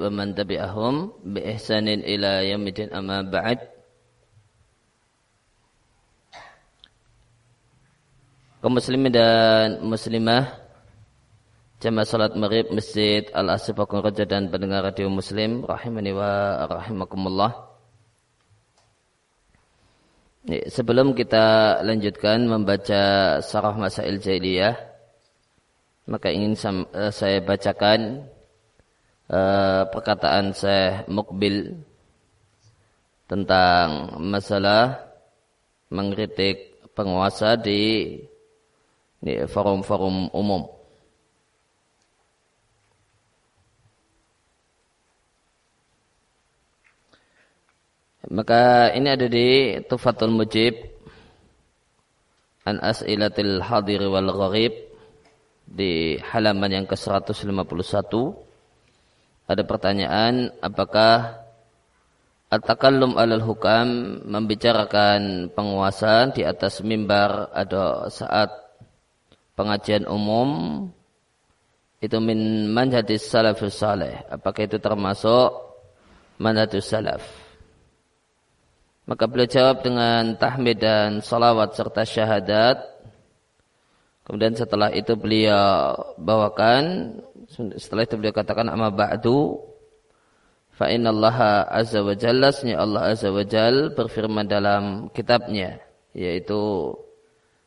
wa man tabi'ahum bi ihsanin ila yaumil amma ba'd. Kaum muslimin dan muslimah jamaah salat maghrib Masjid Al Asfaqun Raja dan pendengar radio muslim rahimani wa rahimakumullah. Sebelum kita lanjutkan membaca Sarah Masail Jahiliyah, maka ingin eh, saya bacakan uh, perkataan saya Mukbil tentang masalah mengkritik penguasa di di forum-forum umum. Maka ini ada di Tufatul Mujib An As'ilatil Hadir wal Gharib di halaman yang ke-151 ada pertanyaan apakah At-takallum alal hukam membicarakan penguasa di atas mimbar ada saat pengajian umum itu min manhajis salafus saleh. Apakah itu termasuk manhajus salaf? Maka beliau jawab dengan tahmid dan salawat serta syahadat. Kemudian setelah itu beliau bawakan, setelah itu beliau katakan amma ba'du fa innallaha azza wa jalla Allah azza wa jal berfirman dalam kitabnya yaitu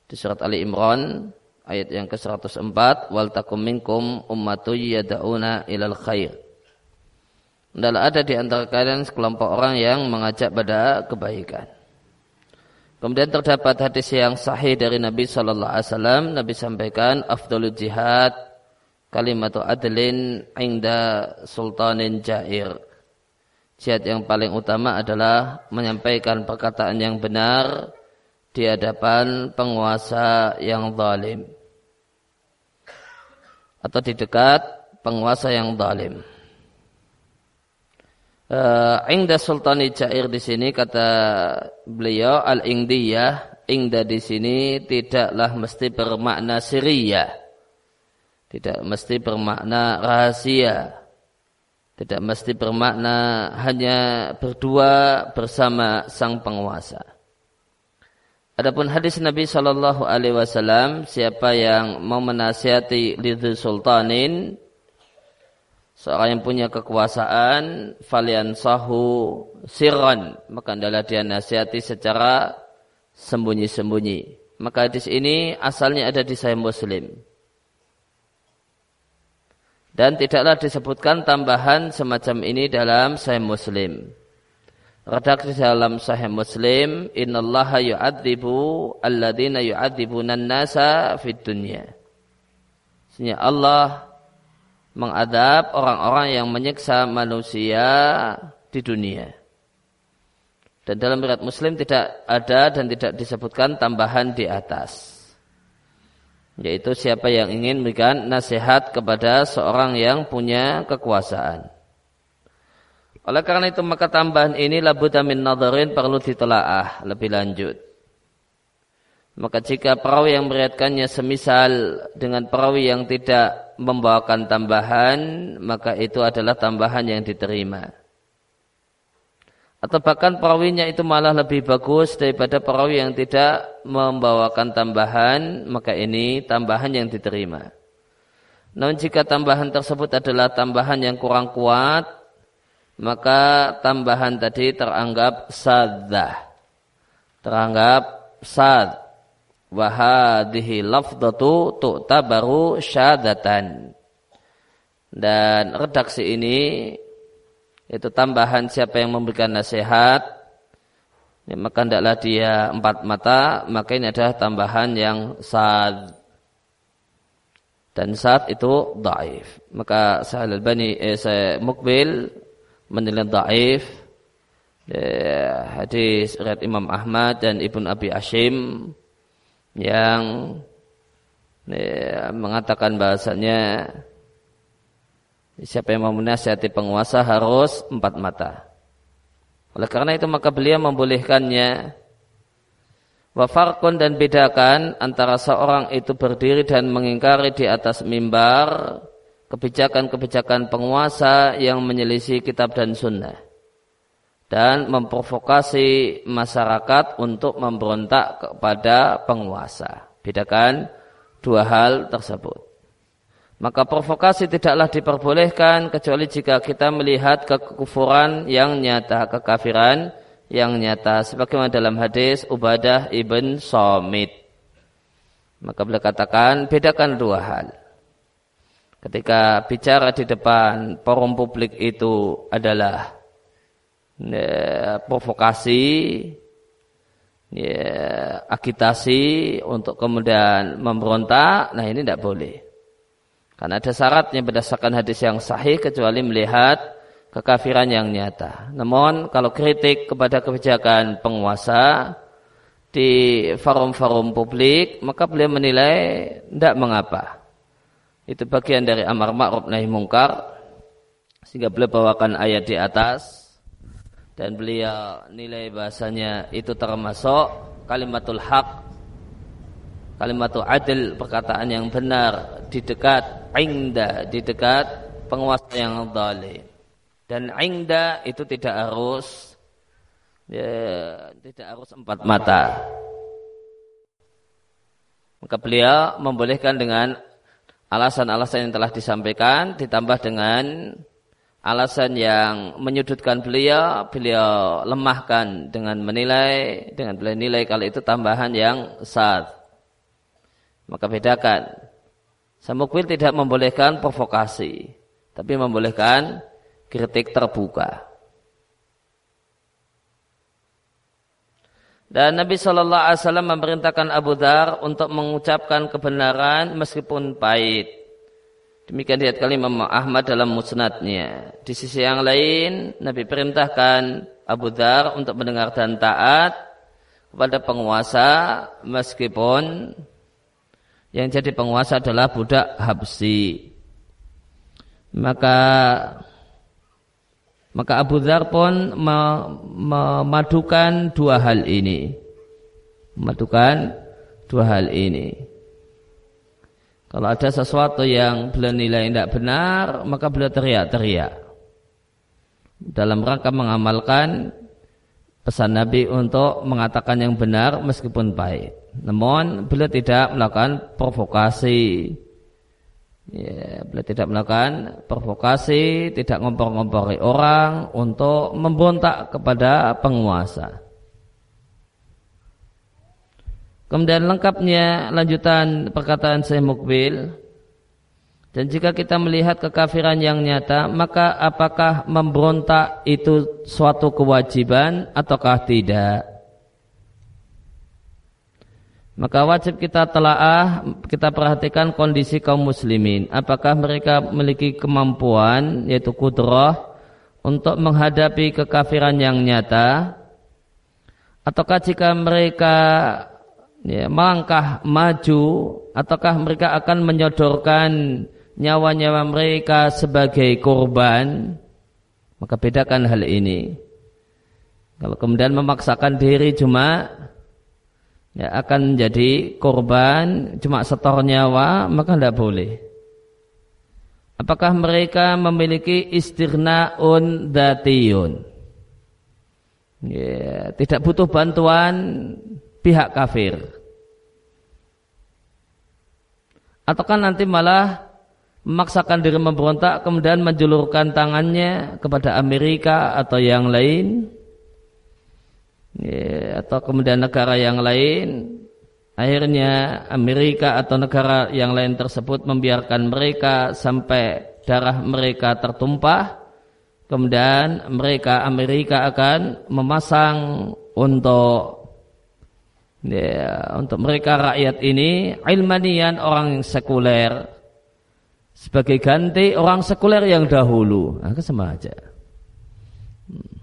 di surat Ali Imran ayat yang ke-104 wal takum minkum ummatu yad'una ilal khair adalah ada di antara kalian sekelompok orang yang mengajak pada kebaikan. Kemudian terdapat hadis yang sahih dari Nabi Shallallahu Alaihi Wasallam. Nabi sampaikan, "Afdalul jihad kalimatu adlin inda sultanin jair." Jihad yang paling utama adalah menyampaikan perkataan yang benar di hadapan penguasa yang zalim atau di dekat penguasa yang zalim. Uh, ingda sultani jair di sini kata beliau al ingdiyah ingda di sini tidaklah mesti bermakna siria tidak mesti bermakna rahasia. Tidak mesti bermakna hanya berdua bersama sang penguasa. Adapun hadis Nabi Shallallahu Alaihi Wasallam, siapa yang mau menasihati lidhu sultanin, seorang yang punya kekuasaan, falian sahu sirran, maka adalah dia nasihati secara sembunyi-sembunyi. Maka hadis ini asalnya ada di Sahih Muslim. Dan tidaklah disebutkan tambahan semacam ini dalam Sahih Muslim. Redaksi dalam Sahih Muslim, "Innallaha yu'adzibu alladziina yu'adzibuna an-nasa fid dunya." Sesungguhnya Allah mengadab orang-orang yang menyiksa manusia di dunia. Dan dalam riwayat Muslim tidak ada dan tidak disebutkan tambahan di atas. Yaitu siapa yang ingin memberikan nasihat kepada seorang yang punya kekuasaan. Oleh karena itu maka tambahan ini labuda min nadarin perlu ditelaah lebih lanjut. Maka jika perawi yang meriatkannya semisal dengan perawi yang tidak membawakan tambahan, maka itu adalah tambahan yang diterima. Atau bahkan perawinya itu malah lebih bagus daripada perawi yang tidak membawakan tambahan, maka ini tambahan yang diterima. Namun jika tambahan tersebut adalah tambahan yang kurang kuat, maka tambahan tadi teranggap sadah teranggap sad wahadihi lafdatu tu'tabaru syadatan. Dan redaksi ini itu tambahan siapa yang memberikan nasihat ya, maka hendaklah dia empat mata maka ini adalah tambahan yang sad. Dan saat itu daif. Maka saya albani eh, saya mukbil menilai daif. Ya, hadis riwayat Imam Ahmad dan Ibn Abi Ashim yang ya, mengatakan bahasanya siapa yang mau menasihati penguasa harus empat mata. Oleh karena itu maka beliau membolehkannya Wafarkun dan bedakan antara seorang itu berdiri dan mengingkari di atas mimbar kebijakan-kebijakan penguasa yang menyelisih kitab dan sunnah dan memprovokasi masyarakat untuk memberontak kepada penguasa. Bedakan dua hal tersebut. Maka provokasi tidaklah diperbolehkan kecuali jika kita melihat kekufuran yang nyata, kekafiran yang nyata. Sebagaimana dalam hadis Ubadah ibn Somit. Maka beliau katakan, bedakan dua hal. Ketika bicara di depan forum publik itu adalah ya, provokasi, ya, agitasi untuk kemudian memberontak, nah ini tidak boleh. Karena ada syaratnya berdasarkan hadis yang sahih kecuali melihat kekafiran yang nyata. Namun kalau kritik kepada kebijakan penguasa di forum-forum publik, maka beliau menilai tidak mengapa. Itu bagian dari amar ma'ruf nahi mungkar sehingga beliau bawakan ayat di atas dan beliau nilai bahasanya itu termasuk kalimatul haq kalimatul adil perkataan yang benar di dekat ingda di dekat penguasa yang zalim. Dan ingda itu tidak harus ya, tidak harus empat mata. Maka beliau membolehkan dengan alasan-alasan yang telah disampaikan ditambah dengan alasan yang menyudutkan beliau, beliau lemahkan dengan menilai, dengan beliau nilai kalau itu tambahan yang saat. Maka bedakan. Samukwil tidak membolehkan provokasi, tapi membolehkan kritik terbuka. Dan Nabi Shallallahu Alaihi Wasallam memerintahkan Abu Dhar untuk mengucapkan kebenaran meskipun pahit. Demikian diat kali Imam Ahmad dalam musnadnya. Di sisi yang lain, Nabi perintahkan Abu Dhar untuk mendengar dan taat kepada penguasa meskipun yang jadi penguasa adalah budak Habsi. Maka maka Abu Dhar pun memadukan dua hal ini. Memadukan dua hal ini. Kalau ada sesuatu yang beliau nilai tidak benar, maka beliau teriak-teriak. Dalam rangka mengamalkan pesan Nabi untuk mengatakan yang benar meskipun baik. Namun beliau tidak melakukan provokasi. Ya, beliau tidak melakukan provokasi, tidak ngompor-ngompori orang untuk memberontak kepada penguasa. Kemudian lengkapnya lanjutan perkataan Syekh Mukbil. Dan jika kita melihat kekafiran yang nyata, maka apakah memberontak itu suatu kewajiban ataukah tidak? Maka wajib kita telaah, kita perhatikan kondisi kaum muslimin. Apakah mereka memiliki kemampuan, yaitu kudrah, untuk menghadapi kekafiran yang nyata? Ataukah jika mereka ya, melangkah maju ataukah mereka akan menyodorkan nyawa-nyawa mereka sebagai korban? Maka bedakan hal ini. Kalau kemudian memaksakan diri cuma ya akan menjadi korban cuma setor nyawa maka tidak boleh. Apakah mereka memiliki istirnaun datiyun ya, tidak butuh bantuan pihak kafir. Ataukah nanti malah memaksakan diri memberontak kemudian menjulurkan tangannya kepada Amerika atau yang lain? Ya, atau kemudian negara yang lain? Akhirnya Amerika atau negara yang lain tersebut membiarkan mereka sampai darah mereka tertumpah. Kemudian mereka Amerika akan memasang untuk ya, untuk mereka rakyat ini ilmanian orang sekuler. Sebagai ganti orang sekuler yang dahulu. Nah, sama aja. Hmm.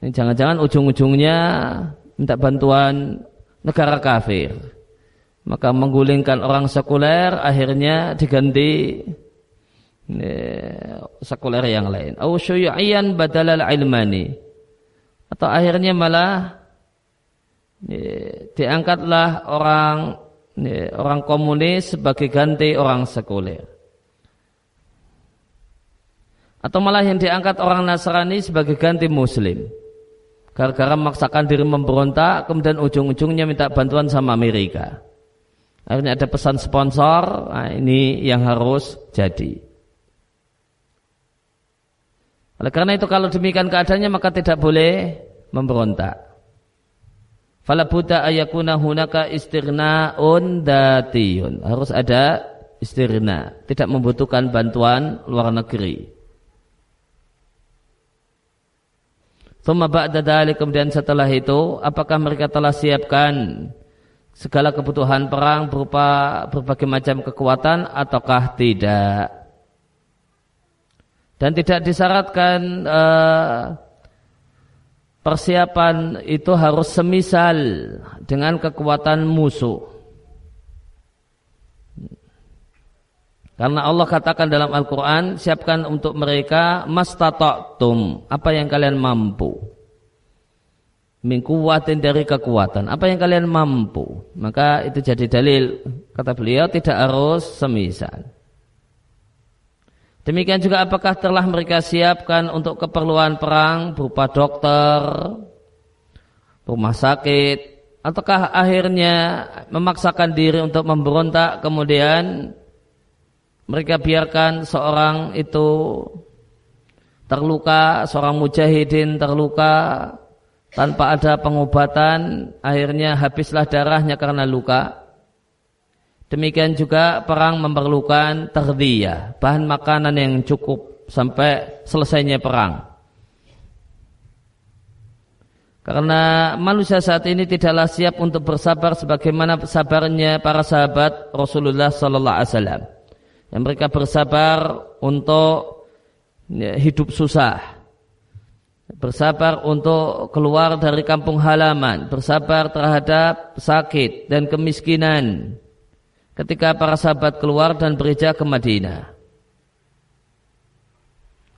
ini jangan-jangan ujung-ujungnya minta bantuan negara kafir. Maka menggulingkan orang sekuler akhirnya diganti ya, sekuler yang lain. Au syuyu'iyan badalal ilmani. Atau akhirnya malah diangkatlah orang orang komunis sebagai ganti orang sekuler. Atau malah yang diangkat orang Nasrani sebagai ganti Muslim. Gara-gara memaksakan diri memberontak, kemudian ujung-ujungnya minta bantuan sama Amerika. Akhirnya ada pesan sponsor, nah ini yang harus jadi. Oleh karena itu kalau demikian keadaannya maka tidak boleh memberontak. Fala buddha ayakuna hunaka istirnaun datiyun. Harus ada istirna, tidak membutuhkan bantuan luar negeri. Thumma ba'da kemudian setelah itu apakah mereka telah siapkan segala kebutuhan perang berupa berbagai macam kekuatan ataukah tidak? Dan tidak disyaratkan uh, persiapan itu harus semisal dengan kekuatan musuh. Karena Allah katakan dalam Al-Quran, siapkan untuk mereka mastata'tum, apa yang kalian mampu. Mingkuwatin dari kekuatan, apa yang kalian mampu. Maka itu jadi dalil, kata beliau, tidak harus semisal. Demikian juga apakah telah mereka siapkan untuk keperluan perang berupa dokter, rumah sakit, ataukah akhirnya memaksakan diri untuk memberontak kemudian mereka biarkan seorang itu terluka, seorang mujahidin terluka tanpa ada pengobatan, akhirnya habislah darahnya karena luka. Demikian juga perang memerlukan terdiyah, bahan makanan yang cukup sampai selesainya perang. Karena manusia saat ini tidaklah siap untuk bersabar sebagaimana sabarnya para sahabat Rasulullah sallallahu alaihi wasallam. Yang mereka bersabar untuk ya, hidup susah. Bersabar untuk keluar dari kampung halaman. Bersabar terhadap sakit dan kemiskinan ketika para sahabat keluar dan bereja ke Madinah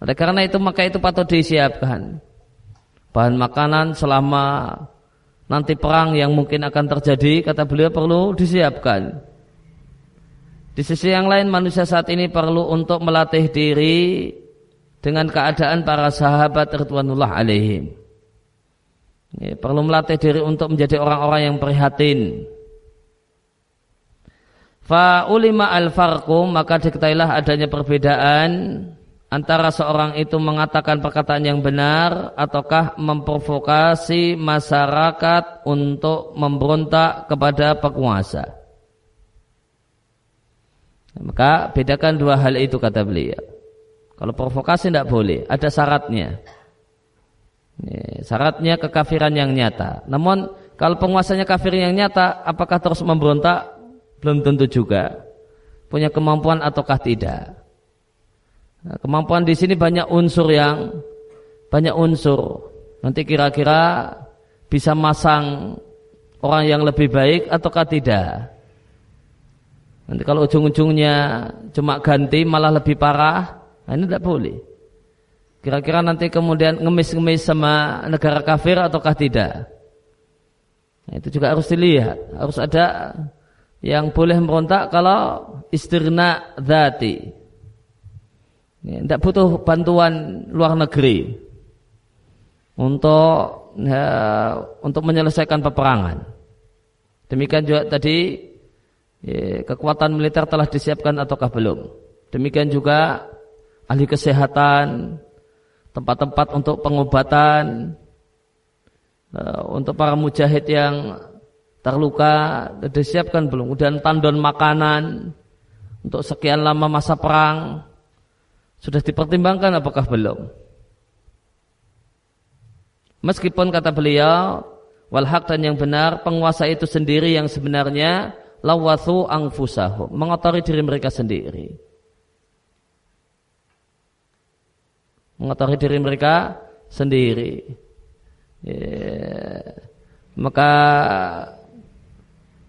oleh karena itu maka itu patut disiapkan bahan makanan selama nanti perang yang mungkin akan terjadi kata beliau perlu disiapkan di sisi yang lain manusia saat ini perlu untuk melatih diri dengan keadaan para sahabat Ridwanullah alaihim. Ya, perlu melatih diri untuk menjadi orang-orang yang prihatin. Fa ulima al farqum maka diketahuilah adanya perbedaan antara seorang itu mengatakan perkataan yang benar ataukah memprovokasi masyarakat untuk memberontak kepada penguasa. Maka bedakan dua hal itu kata beliau. Kalau provokasi tidak boleh, ada syaratnya. Syaratnya kekafiran yang nyata. Namun kalau penguasanya kafir yang nyata, apakah terus memberontak? Belum tentu juga. Punya kemampuan ataukah tidak? Nah, kemampuan di sini banyak unsur yang banyak unsur. Nanti kira-kira bisa masang orang yang lebih baik ataukah tidak? Nanti kalau ujung-ujungnya cuma ganti malah lebih parah, nah ini tidak boleh. Kira-kira nanti kemudian ngemis-ngemis sama negara kafir ataukah tidak? Nah, itu juga harus dilihat. Harus ada yang boleh merontak kalau istirna. Ya, tidak butuh bantuan luar negeri untuk ya, untuk menyelesaikan peperangan. Demikian juga tadi ya, kekuatan militer telah disiapkan ataukah belum. Demikian juga ahli kesehatan, tempat-tempat untuk pengobatan, uh, untuk para mujahid yang terluka disiapkan belum. Kemudian tandon makanan untuk sekian lama masa perang sudah dipertimbangkan apakah belum. Meskipun kata beliau, walhaq dan yang benar, penguasa itu sendiri yang sebenarnya lawathu angfusahum mengotori diri mereka sendiri mengotori diri mereka sendiri ya. maka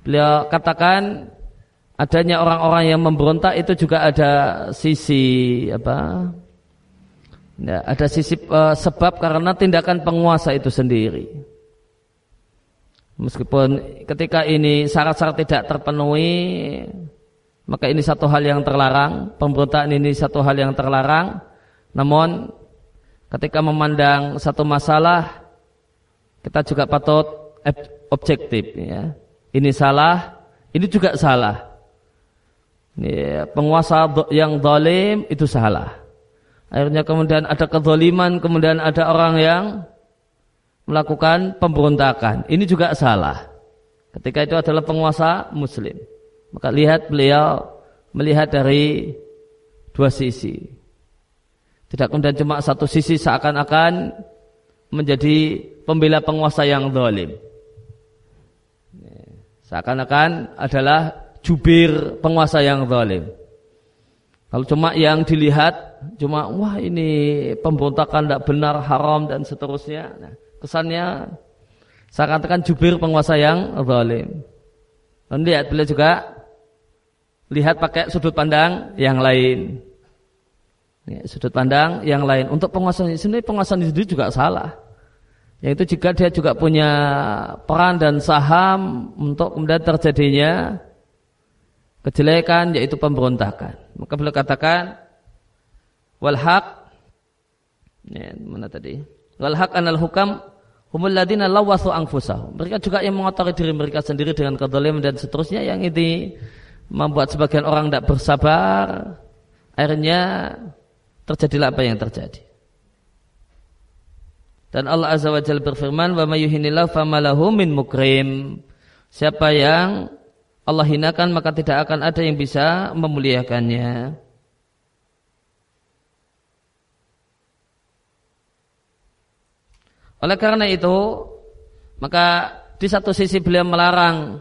beliau katakan adanya orang-orang yang memberontak itu juga ada sisi apa ya, ada sisi uh, sebab karena tindakan penguasa itu sendiri Meskipun ketika ini syarat-syarat tidak terpenuhi, maka ini satu hal yang terlarang. Pemberontakan ini satu hal yang terlarang. Namun ketika memandang satu masalah kita juga patut objektif ya. Ini salah, ini juga salah. Ya, penguasa yang zalim itu salah. Akhirnya kemudian ada kezaliman, kemudian ada orang yang melakukan pemberontakan. Ini juga salah. Ketika itu adalah penguasa muslim. Maka lihat beliau melihat dari dua sisi. Tidak kemudian cuma satu sisi seakan-akan menjadi pembela penguasa yang zalim. Seakan-akan adalah jubir penguasa yang zalim. Kalau cuma yang dilihat, cuma wah ini pemberontakan tidak benar, haram dan seterusnya. Nah, kesannya seakan-akan jubir penguasa yang zalim. Dan lihat beliau juga lihat pakai sudut pandang yang lain. Ya, sudut pandang yang lain. Untuk penguasa sendiri penguasa sendiri juga salah. Yaitu jika dia juga punya peran dan saham untuk kemudian terjadinya kejelekan yaitu pemberontakan. Maka beliau katakan wal haq ya, mana tadi? Wal haq anal hukam humul ladina lawasu anfusahum. Mereka juga yang mengotori diri mereka sendiri dengan kedzaliman dan seterusnya yang ini membuat sebagian orang tidak bersabar akhirnya terjadilah apa yang terjadi. Dan Allah Azza wa Jalla berfirman, "Wa may famalahu min mukrim." Siapa yang Allah hinakan maka tidak akan ada yang bisa memuliakannya. Oleh karena itu, maka di satu sisi beliau melarang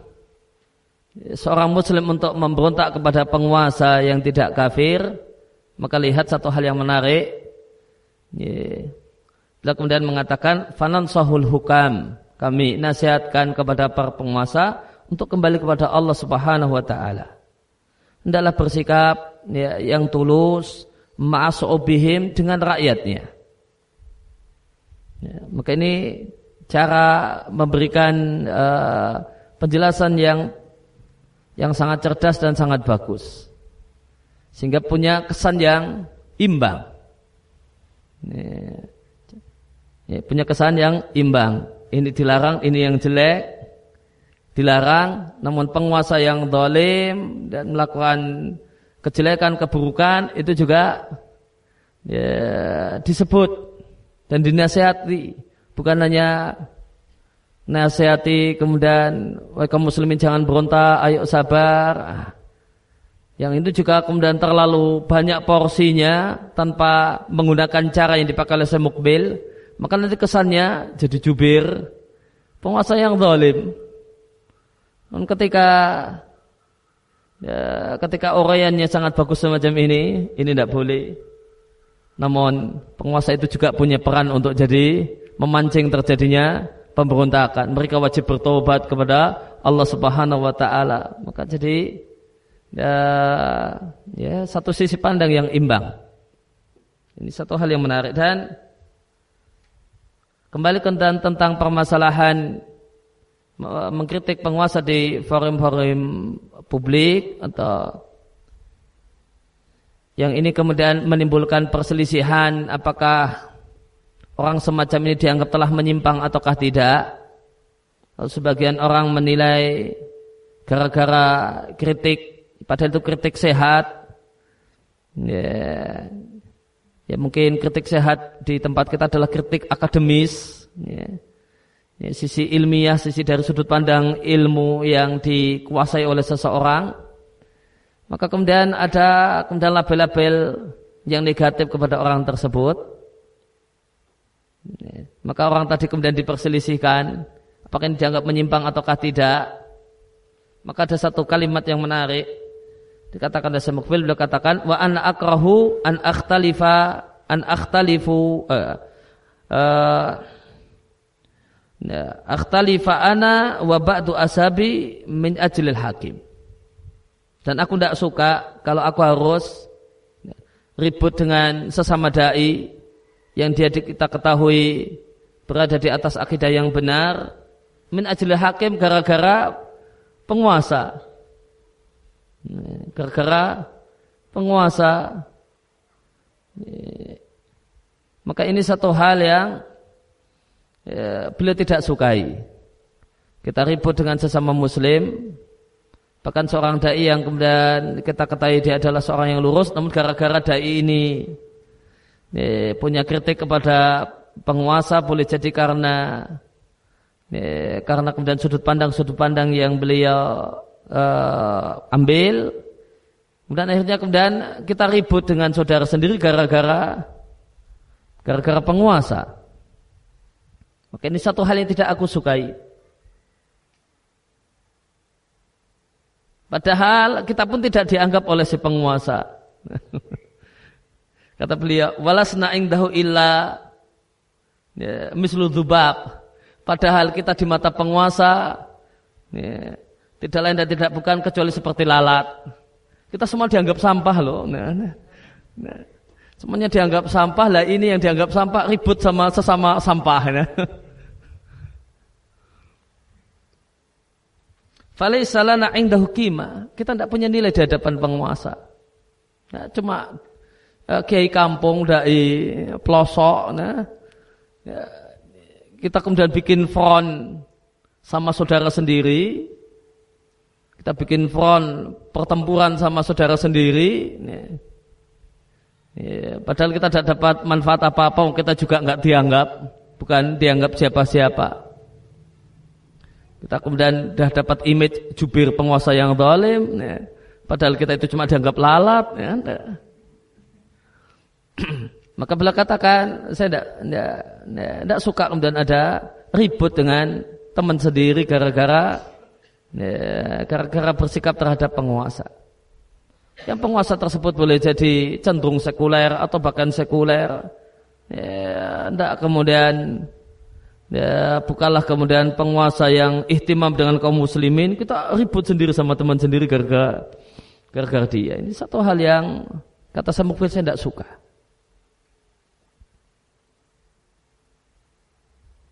seorang muslim untuk memberontak kepada penguasa yang tidak kafir, maka lihat satu hal yang menarik. Beliau kemudian mengatakan fanan sahul hukam. Kami nasihatkan kepada para penguasa untuk kembali kepada Allah Subhanahu wa taala. Hendaklah bersikap ya, yang tulus ma'asubihim dengan rakyatnya. Ya, maka ini cara memberikan uh, penjelasan yang yang sangat cerdas dan sangat bagus. Sehingga punya kesan yang imbang. Ya ya, punya kesan yang imbang. Ini dilarang, ini yang jelek, dilarang. Namun penguasa yang dolim dan melakukan kejelekan, keburukan itu juga ya, disebut dan dinasehati. Bukan hanya nasihati kemudian kaum muslimin jangan berontak, ayo sabar. Yang itu juga kemudian terlalu banyak porsinya tanpa menggunakan cara yang dipakai oleh Semukbil maka nanti kesannya jadi jubir penguasa yang zalim. Dan ketika ya, ketika orangnya sangat bagus semacam ini, ini tidak boleh. Namun penguasa itu juga punya peran untuk jadi memancing terjadinya pemberontakan. Mereka wajib bertobat kepada Allah Subhanahu wa taala. Maka jadi ya, ya satu sisi pandang yang imbang. Ini satu hal yang menarik dan Kembali tentang, tentang permasalahan mengkritik penguasa di forum-forum publik atau yang ini kemudian menimbulkan perselisihan apakah orang semacam ini dianggap telah menyimpang ataukah tidak. Sebagian orang menilai gara-gara kritik, padahal itu kritik sehat. Ya, Ya mungkin kritik sehat di tempat kita adalah kritik akademis. Ya. Ya, sisi ilmiah, sisi dari sudut pandang ilmu yang dikuasai oleh seseorang. Maka kemudian ada kemudian label-label yang negatif kepada orang tersebut. Ya. Maka orang tadi kemudian diperselisihkan. Apakah ini dianggap menyimpang ataukah tidak. Maka ada satu kalimat yang menarik Dikatakan oleh Mukbil beliau katakan wa an akrahu an akhtalifa an akhtalifu uh, uh, akhtalifa ana wa ba'du asabi min ajlil hakim. Dan aku tidak suka kalau aku harus ribut dengan sesama dai yang dia kita ketahui berada di atas akidah yang benar min ajlil hakim gara-gara penguasa Gara-gara penguasa Maka ini satu hal yang ya, beliau tidak sukai. Kita ribut dengan sesama muslim, bahkan seorang dai yang kemudian kita ketahui dia adalah seorang yang lurus, namun gara-gara dai ini ya, punya kritik kepada penguasa boleh jadi karena ya, karena kemudian sudut pandang sudut pandang yang beliau uh, ambil, kemudian akhirnya kemudian kita ribut dengan saudara sendiri gara-gara gara-gara penguasa. Maka ini satu hal yang tidak aku sukai. Padahal kita pun tidak dianggap oleh si penguasa. Kata beliau, walasna dahu illa ya. Padahal kita di mata penguasa ya, tidak lain dan tidak bukan kecuali seperti lalat. Kita semua dianggap sampah loh. Nah, nah, nah. Semuanya dianggap sampah lah ini yang dianggap sampah ribut sama sesama sampah. Nah. Falaisalana indahu kima. Kita tidak punya nilai di hadapan penguasa. Nah, cuma uh, kiai kampung dai pelosok nah. Ya, kita kemudian bikin front sama saudara sendiri. Kita bikin front pertempuran sama saudara sendiri. Ya. Padahal kita tidak dapat manfaat apa-apa, kita juga nggak dianggap, bukan dianggap siapa-siapa. Kita kemudian sudah dapat image jubir penguasa yang zalim, ya. padahal kita itu cuma dianggap lalat. Ya. Maka beliau katakan, saya tidak, tidak suka kemudian ada ribut dengan teman sendiri gara-gara ya, gara-gara bersikap terhadap penguasa. Yang penguasa tersebut boleh jadi cenderung sekuler atau bahkan sekuler. Ya, kemudian Ya, bukanlah kemudian penguasa yang ihtimam dengan kaum muslimin, kita ribut sendiri sama teman sendiri gara-gara gara-gara dia. Ini satu hal yang kata saya mungkin saya tidak suka.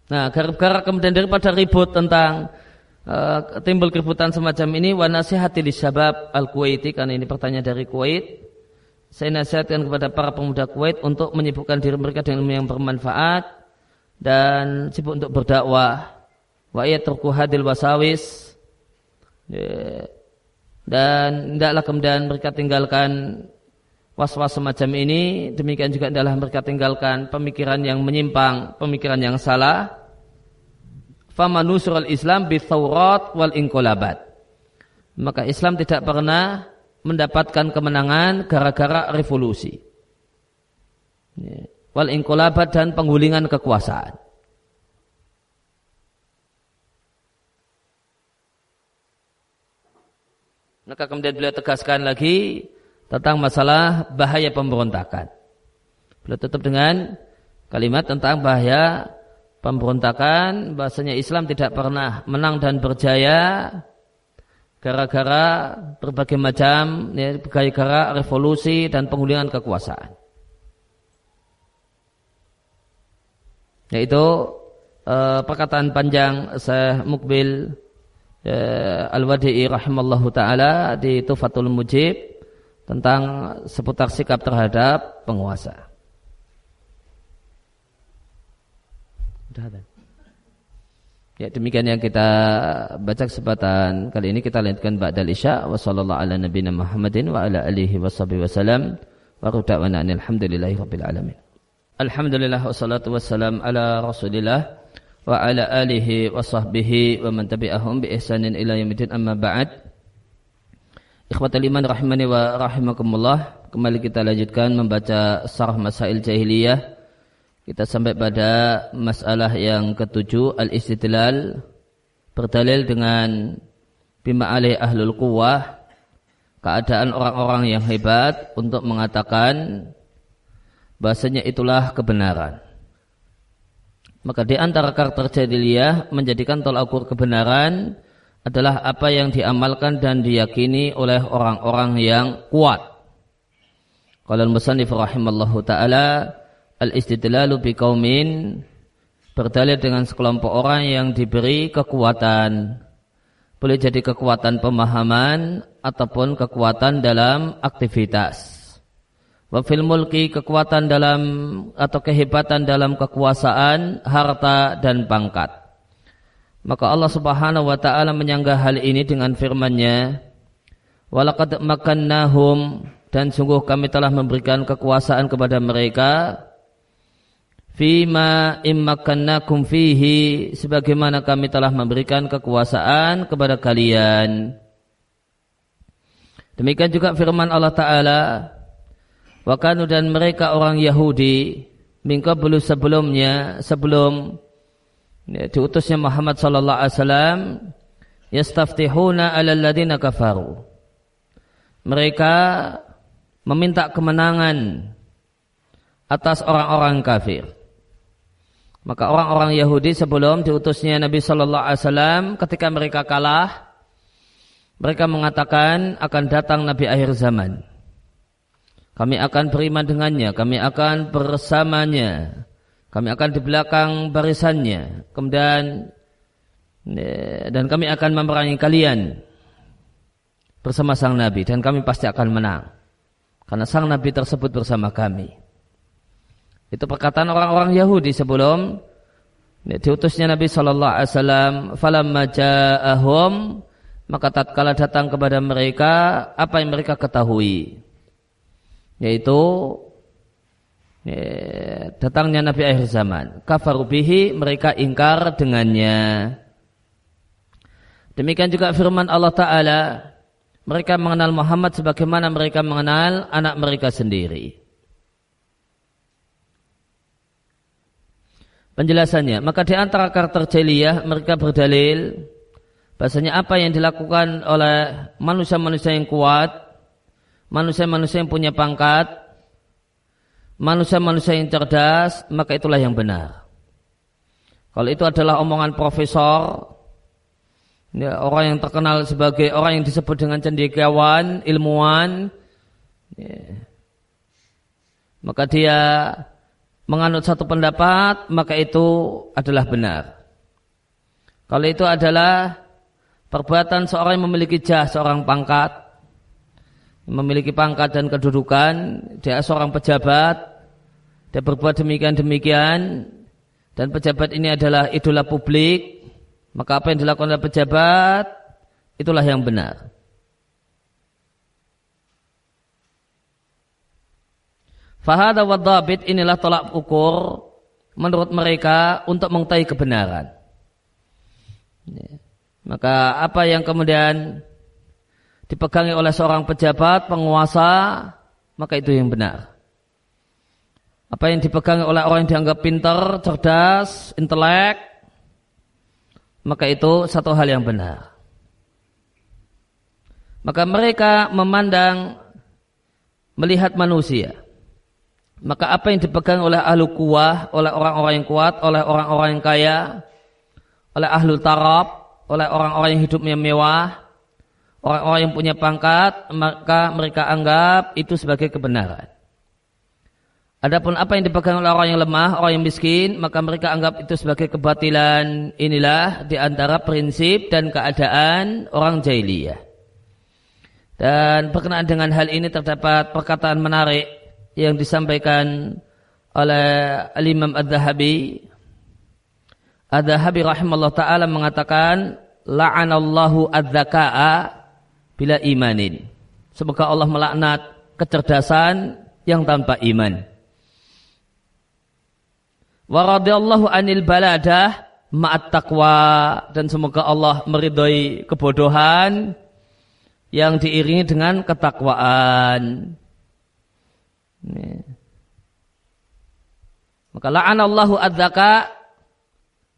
Nah, gara-gara kemudian daripada ribut tentang uh, timbul keributan semacam ini, wa nasihati li syabab al-Kuwaiti karena ini pertanyaan dari Kuwait. Saya nasihatkan kepada para pemuda Kuwait untuk menyibukkan diri mereka dengan ilmu yang bermanfaat dan sibuk untuk berdakwah wa yatruku hadil wasawis ya. dan tidaklah kemudian mereka tinggalkan was-was semacam ini demikian juga adalah mereka tinggalkan pemikiran yang menyimpang pemikiran yang salah famanusur al-islam bithawrat wal inqolabat maka Islam tidak pernah mendapatkan kemenangan gara-gara revolusi ya wal inqolabat dan penggulingan kekuasaan. Maka kemudian beliau tegaskan lagi tentang masalah bahaya pemberontakan. Beliau tetap dengan kalimat tentang bahaya pemberontakan, bahasanya Islam tidak pernah menang dan berjaya gara-gara berbagai macam ya, gara-gara revolusi dan penggulingan kekuasaan. yaitu uh, perkataan panjang Syekh Mukbil uh, Al-Wadi'i rahimallahu taala di Tufatul Mujib tentang seputar sikap terhadap penguasa. Ya demikian yang kita baca kesempatan. Kali ini kita lanjutkan ba'dal isya. Wa sallallahu ala nabiyina Muhammadin wa ala alihi wasallam wa quda'wana alhamdulillahi rabbil alamin. Alhamdulillah wassalatu wassalam ala rasulillah wa ala alihi wa sahbihi wa man tabi'ahum bi ihsanin ila yamidin amma ba'd. Ikhwatal iman rahimani wa rahimakumullah Kembali kita lanjutkan membaca sarah masail jahiliyah Kita sampai pada masalah yang ketujuh Al-istidlal Berdalil dengan Bima alih ahlul quwah Keadaan orang-orang yang hebat Untuk mengatakan bahasanya itulah kebenaran. Maka di antara karakter jahiliyah menjadikan tolak ukur kebenaran adalah apa yang diamalkan dan diyakini oleh orang-orang yang kuat. Qala al-musannif rahimallahu taala al-istidlalu biqaumin berdalil dengan sekelompok orang yang diberi kekuatan. Boleh jadi kekuatan pemahaman ataupun kekuatan dalam aktivitas wa fil mulki kekuatan dalam atau kehebatan dalam kekuasaan, harta dan pangkat. Maka Allah Subhanahu wa taala menyanggah hal ini dengan firman-Nya, "Walaqad makannahum" dan sungguh kami telah memberikan kekuasaan kepada mereka fima immakannakum fihi sebagaimana kami telah memberikan kekuasaan kepada kalian. Demikian juga firman Allah Ta'ala Wakanu dan mereka orang Yahudi Mingka belum sebelumnya Sebelum ya, diutusnya Muhammad Sallallahu Alaihi Wasallam Yastaftihuna ala ladina kafaru Mereka Meminta kemenangan Atas orang-orang kafir Maka orang-orang Yahudi sebelum diutusnya Nabi Sallallahu Alaihi Wasallam Ketika mereka kalah Mereka mengatakan akan datang Nabi akhir zaman kami akan beriman dengannya, kami akan bersamanya, kami akan di belakang barisannya. Kemudian eh, dan kami akan memerangi kalian bersama sang nabi dan kami pasti akan menang. Karena sang nabi tersebut bersama kami. Itu perkataan orang-orang Yahudi sebelum diutusnya Nabi Shallallahu Alaihi Wasallam. Falamma ja'ahum maka tatkala datang kepada mereka apa yang mereka ketahui yaitu ya, datangnya Nabi akhir zaman. Kafarubihi mereka ingkar dengannya. Demikian juga firman Allah Ta'ala, mereka mengenal Muhammad sebagaimana mereka mengenal anak mereka sendiri. Penjelasannya, maka di antara karakter jeliyah mereka berdalil bahasanya apa yang dilakukan oleh manusia-manusia yang kuat manusia-manusia yang punya pangkat, manusia-manusia yang cerdas, maka itulah yang benar. Kalau itu adalah omongan profesor, ya, orang yang terkenal sebagai orang yang disebut dengan cendekiawan, ilmuwan, ya, maka dia menganut satu pendapat, maka itu adalah benar. Kalau itu adalah perbuatan seorang yang memiliki jah, seorang pangkat, memiliki pangkat dan kedudukan, dia seorang pejabat, dia berbuat demikian-demikian, dan pejabat ini adalah idola publik, maka apa yang dilakukan oleh pejabat, itulah yang benar. Fahada wa dhabit inilah tolak ukur menurut mereka untuk mengetahui kebenaran. Ya. Maka apa yang kemudian dipegangi oleh seorang pejabat, penguasa, maka itu yang benar. Apa yang dipegangi oleh orang yang dianggap pintar, cerdas, intelek, maka itu satu hal yang benar. Maka mereka memandang melihat manusia. Maka apa yang dipegang oleh ahlu kuah, oleh orang-orang yang kuat, oleh orang-orang yang kaya, oleh ahlu tarab, oleh orang-orang yang hidupnya mewah, orang-orang yang punya pangkat maka mereka anggap itu sebagai kebenaran. Adapun apa yang dipegang oleh orang yang lemah, orang yang miskin, maka mereka anggap itu sebagai kebatilan. Inilah di antara prinsip dan keadaan orang jahiliyah. Dan berkenaan dengan hal ini terdapat perkataan menarik yang disampaikan oleh Al-Imam Ad-Dahabi. Ad-Dahabi rahimahullah ta'ala mengatakan, La'anallahu ad-dhaka'a bila imanin. Semoga Allah melaknat kecerdasan yang tanpa iman. Wa radiyallahu anil baladah ma'at taqwa dan semoga Allah meridhoi kebodohan yang diiringi dengan ketakwaan. Maka la'anallahu adzaka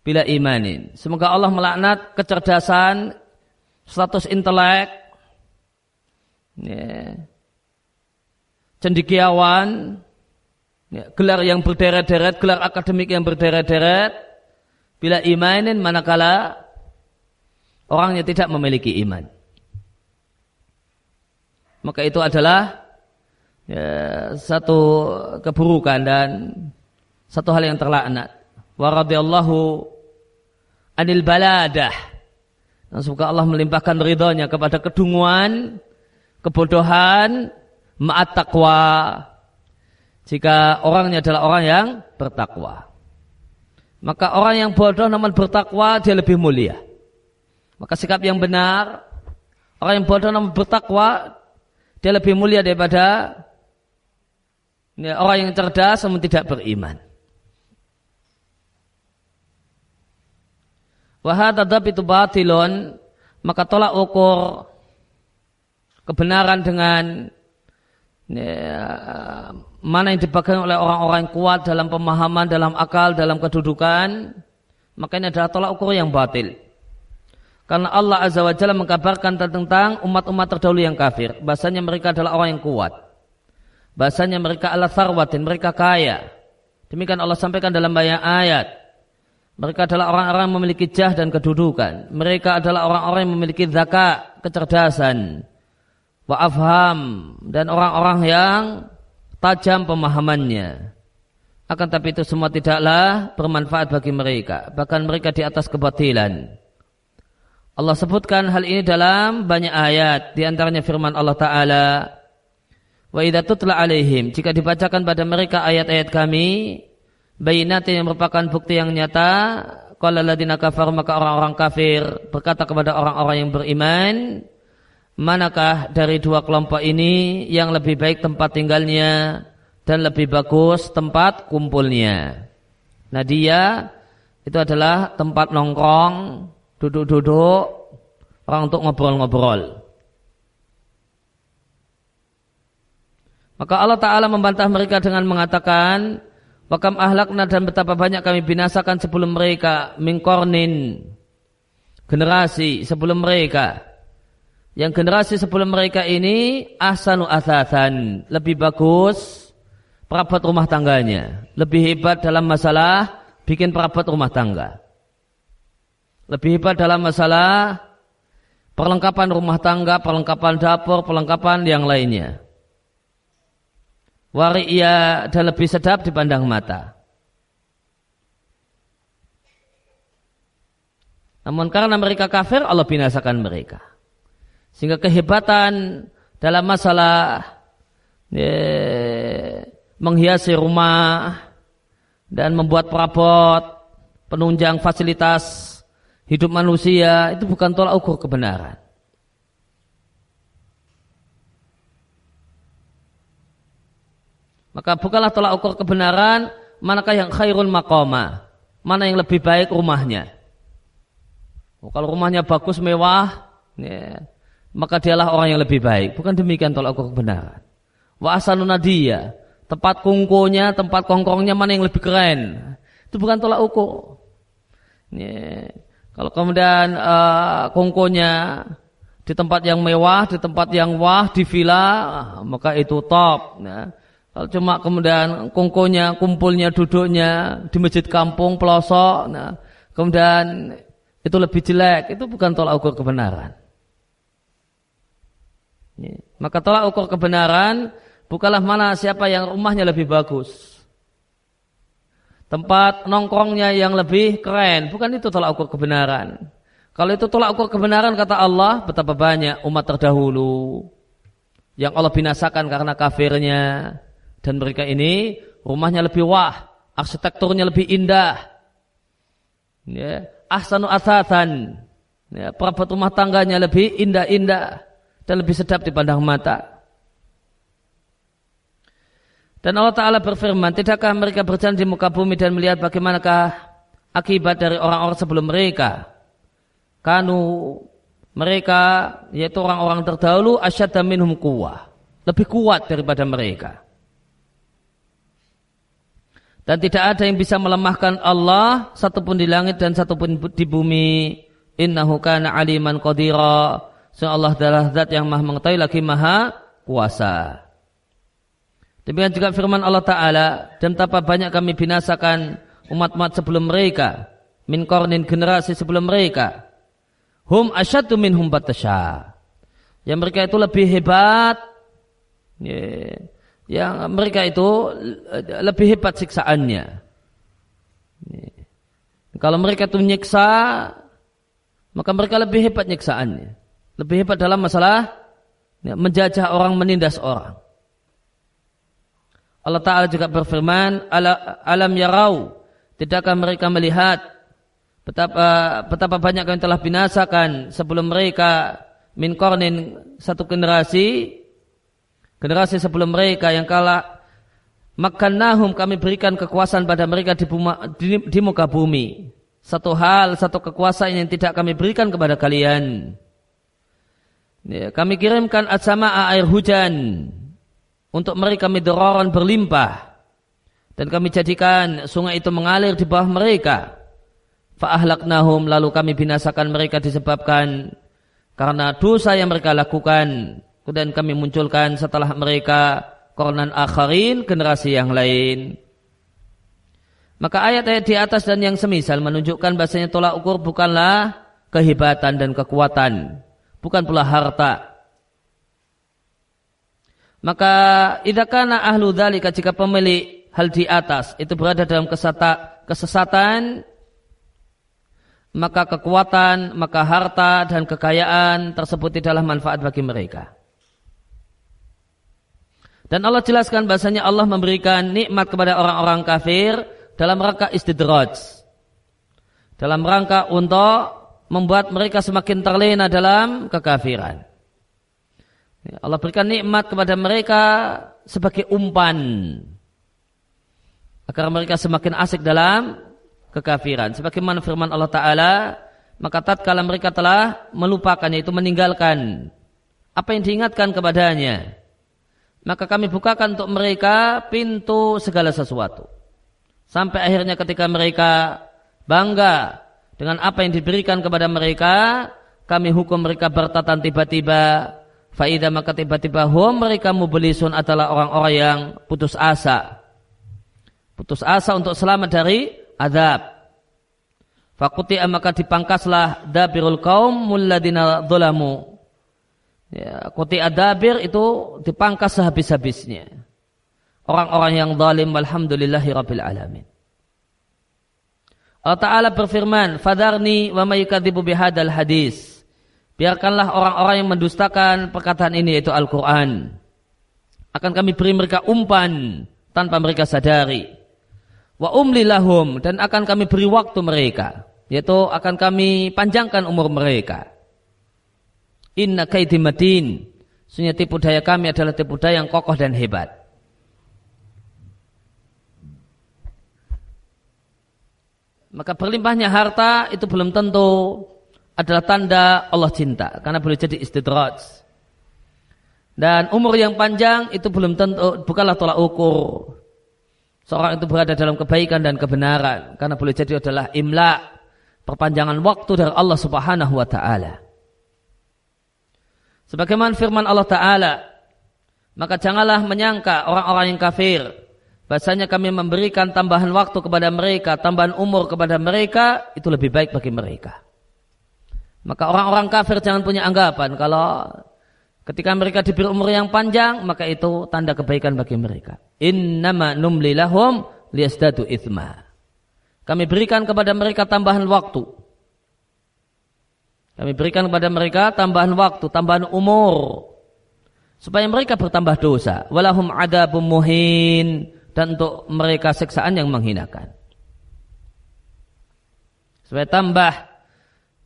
bila imanin. Semoga Allah melaknat kecerdasan, status intelek ya, cendikiawan, ya, gelar yang berderet-deret, gelar akademik yang berderet-deret, bila imanin manakala orangnya tidak memiliki iman. Maka itu adalah ya, satu keburukan dan satu hal yang terlaknat. Wa radiyallahu anil baladah. Dan semoga Allah melimpahkan ridhonya kepada kedunguan kebodohan ma'at taqwa Jika orangnya adalah orang yang bertakwa. Maka orang yang bodoh namun bertakwa dia lebih mulia. Maka sikap yang benar, orang yang bodoh namun bertakwa dia lebih mulia daripada orang yang cerdas namun tidak beriman. Wahadadab itu batilon, maka tolak ukur kebenaran dengan ya, mana yang dipegang oleh orang-orang yang kuat dalam pemahaman, dalam akal, dalam kedudukan, maka ini adalah tolak ukur yang batil. Karena Allah Azza wa Jalla mengkabarkan tentang umat-umat terdahulu yang kafir. Bahasanya mereka adalah orang yang kuat. Bahasanya mereka adalah sarwatin, mereka kaya. Demikian Allah sampaikan dalam banyak ayat. Mereka adalah orang-orang yang memiliki jah dan kedudukan. Mereka adalah orang-orang yang memiliki zakat, kecerdasan, wa afham dan orang-orang yang tajam pemahamannya. Akan tapi itu semua tidaklah bermanfaat bagi mereka. Bahkan mereka di atas kebatilan. Allah sebutkan hal ini dalam banyak ayat. Di antaranya firman Allah Ta'ala. Wa idha tutla alaihim. Jika dibacakan pada mereka ayat-ayat kami. Bayinatin yang merupakan bukti yang nyata. Qala ladina kafar maka orang-orang kafir berkata kepada orang-orang yang beriman manakah dari dua kelompok ini yang lebih baik tempat tinggalnya dan lebih bagus tempat kumpulnya. Nah dia itu adalah tempat nongkrong, duduk-duduk, orang untuk ngobrol-ngobrol. Maka Allah Ta'ala membantah mereka dengan mengatakan, Wakam ahlakna dan betapa banyak kami binasakan sebelum mereka, mingkornin, generasi sebelum mereka yang generasi sebelum mereka ini ahsanu asatan, lebih bagus perabot rumah tangganya, lebih hebat dalam masalah bikin perabot rumah tangga. Lebih hebat dalam masalah perlengkapan rumah tangga, perlengkapan dapur, perlengkapan yang lainnya. Waria dan lebih sedap dipandang mata. Namun karena mereka kafir, Allah binasakan mereka. Sehingga kehebatan dalam masalah ya, menghiasi rumah dan membuat perabot, penunjang fasilitas hidup manusia itu bukan tolak ukur kebenaran. Maka bukanlah tolak ukur kebenaran manakah yang khairul maqama, mana yang lebih baik rumahnya. Oh, kalau rumahnya bagus mewah, ya, maka dialah orang yang lebih baik. Bukan demikian tolak ukur kebenaran. Wa tempat kungkunya, tempat kongkongnya mana yang lebih keren. Itu bukan tolak ukur. Ini, kalau kemudian uh, kongkonya di tempat yang mewah, di tempat yang wah, di villa, maka itu top. Nah, kalau cuma kemudian kongkonya, kumpulnya, duduknya di masjid kampung, pelosok, nah, kemudian itu lebih jelek, itu bukan tolak ukur kebenaran. Maka tolak ukur kebenaran bukanlah mana siapa yang rumahnya lebih bagus. Tempat nongkrongnya yang lebih keren, bukan itu tolak ukur kebenaran. Kalau itu tolak ukur kebenaran kata Allah, betapa banyak umat terdahulu yang Allah binasakan karena kafirnya dan mereka ini rumahnya lebih wah, arsitekturnya lebih indah. Ya, ahsanu asatan. Ya, perabot rumah tangganya lebih indah-indah dan lebih sedap dipandang mata. Dan Allah Ta'ala berfirman, tidakkah mereka berjalan di muka bumi dan melihat bagaimanakah akibat dari orang-orang sebelum mereka? Kanu mereka, yaitu orang-orang terdahulu, asyadda minhum kuwah. Lebih kuat daripada mereka. Dan tidak ada yang bisa melemahkan Allah, satupun di langit dan satupun di bumi. Innahu kana aliman qadira. Sehingga Allah adalah zat yang maha mengetahui lagi maha kuasa. Demikian juga firman Allah Ta'ala. Dan betapa banyak kami binasakan umat-umat sebelum mereka. Min kornin generasi sebelum mereka. Hum asyadu minhum batasya. Yang mereka itu lebih hebat. Yang mereka itu lebih hebat siksaannya. Kalau mereka itu nyiksa, maka mereka lebih hebat nyiksaannya. Lebih hebat dalam masalah ya, menjajah orang, menindas orang. Allah Ta'ala juga berfirman, Alam yarau, tidakkah mereka melihat betapa, betapa banyak yang telah binasakan sebelum mereka min kornin satu generasi, generasi sebelum mereka yang kalah makan nahum kami berikan kekuasaan pada mereka di, buma, di, di muka bumi. Satu hal, satu kekuasaan yang tidak kami berikan kepada kalian. Ya, kami kirimkan asama air hujan untuk mereka midroron berlimpah dan kami jadikan sungai itu mengalir di bawah mereka fa'ahlaknahum lalu kami binasakan mereka disebabkan karena dosa yang mereka lakukan kemudian kami munculkan setelah mereka kornan akharin generasi yang lain. Maka ayat-ayat di atas dan yang semisal menunjukkan bahasanya tolak ukur bukanlah kehebatan dan kekuatan. Bukan pula harta. Maka idakana ahlu dhalika jika pemilik hal di atas itu berada dalam kesata, kesesatan maka kekuatan, maka harta dan kekayaan tersebut tidaklah manfaat bagi mereka. Dan Allah jelaskan bahasanya Allah memberikan nikmat kepada orang-orang kafir dalam rangka istidraj. Dalam rangka untuk membuat mereka semakin terlena dalam kekafiran. Ya, Allah berikan nikmat kepada mereka sebagai umpan agar mereka semakin asik dalam kekafiran. Sebagaimana firman Allah Taala, maka tatkala mereka telah melupakan yaitu meninggalkan apa yang diingatkan kepadanya, maka kami bukakan untuk mereka pintu segala sesuatu. Sampai akhirnya ketika mereka bangga dengan apa yang diberikan kepada mereka, kami hukum mereka bertatan tiba-tiba Faida maka tiba-tiba hum mereka mubelisun adalah orang-orang yang putus asa. Putus asa untuk selamat dari adab. Fakuti maka dipangkaslah dabirul kaum mulladina dholamu. Ya, kuti adabir itu dipangkas sehabis-habisnya. Orang-orang yang zalim walhamdulillahi rabbil alamin. Allah Ta'ala berfirman, Fadarni wa mayukadibu bihadal hadis. Biarkanlah orang-orang yang mendustakan perkataan ini yaitu Al-Quran. Akan kami beri mereka umpan tanpa mereka sadari. Wa umli lahum dan akan kami beri waktu mereka. Yaitu akan kami panjangkan umur mereka. Inna kaidi madin. Sunya tipu daya kami adalah tipu daya yang kokoh dan hebat. Maka berlimpahnya harta itu belum tentu adalah tanda Allah cinta karena boleh jadi istidraj. Dan umur yang panjang itu belum tentu bukanlah tolak ukur. Seorang itu berada dalam kebaikan dan kebenaran karena boleh jadi adalah imla perpanjangan waktu dari Allah Subhanahu wa taala. Sebagaimana firman Allah taala, maka janganlah menyangka orang-orang yang kafir bahasanya kami memberikan tambahan waktu kepada mereka, tambahan umur kepada mereka itu lebih baik bagi mereka. Maka orang-orang kafir jangan punya anggapan kalau ketika mereka diberi umur yang panjang maka itu tanda kebaikan bagi mereka. Innama numli lahum liyazdadu ithma. Kami berikan kepada mereka tambahan waktu. Kami berikan kepada mereka tambahan waktu, tambahan umur supaya mereka bertambah dosa. Walahum adabum muhin dan untuk mereka siksaan yang menghinakan. Supaya tambah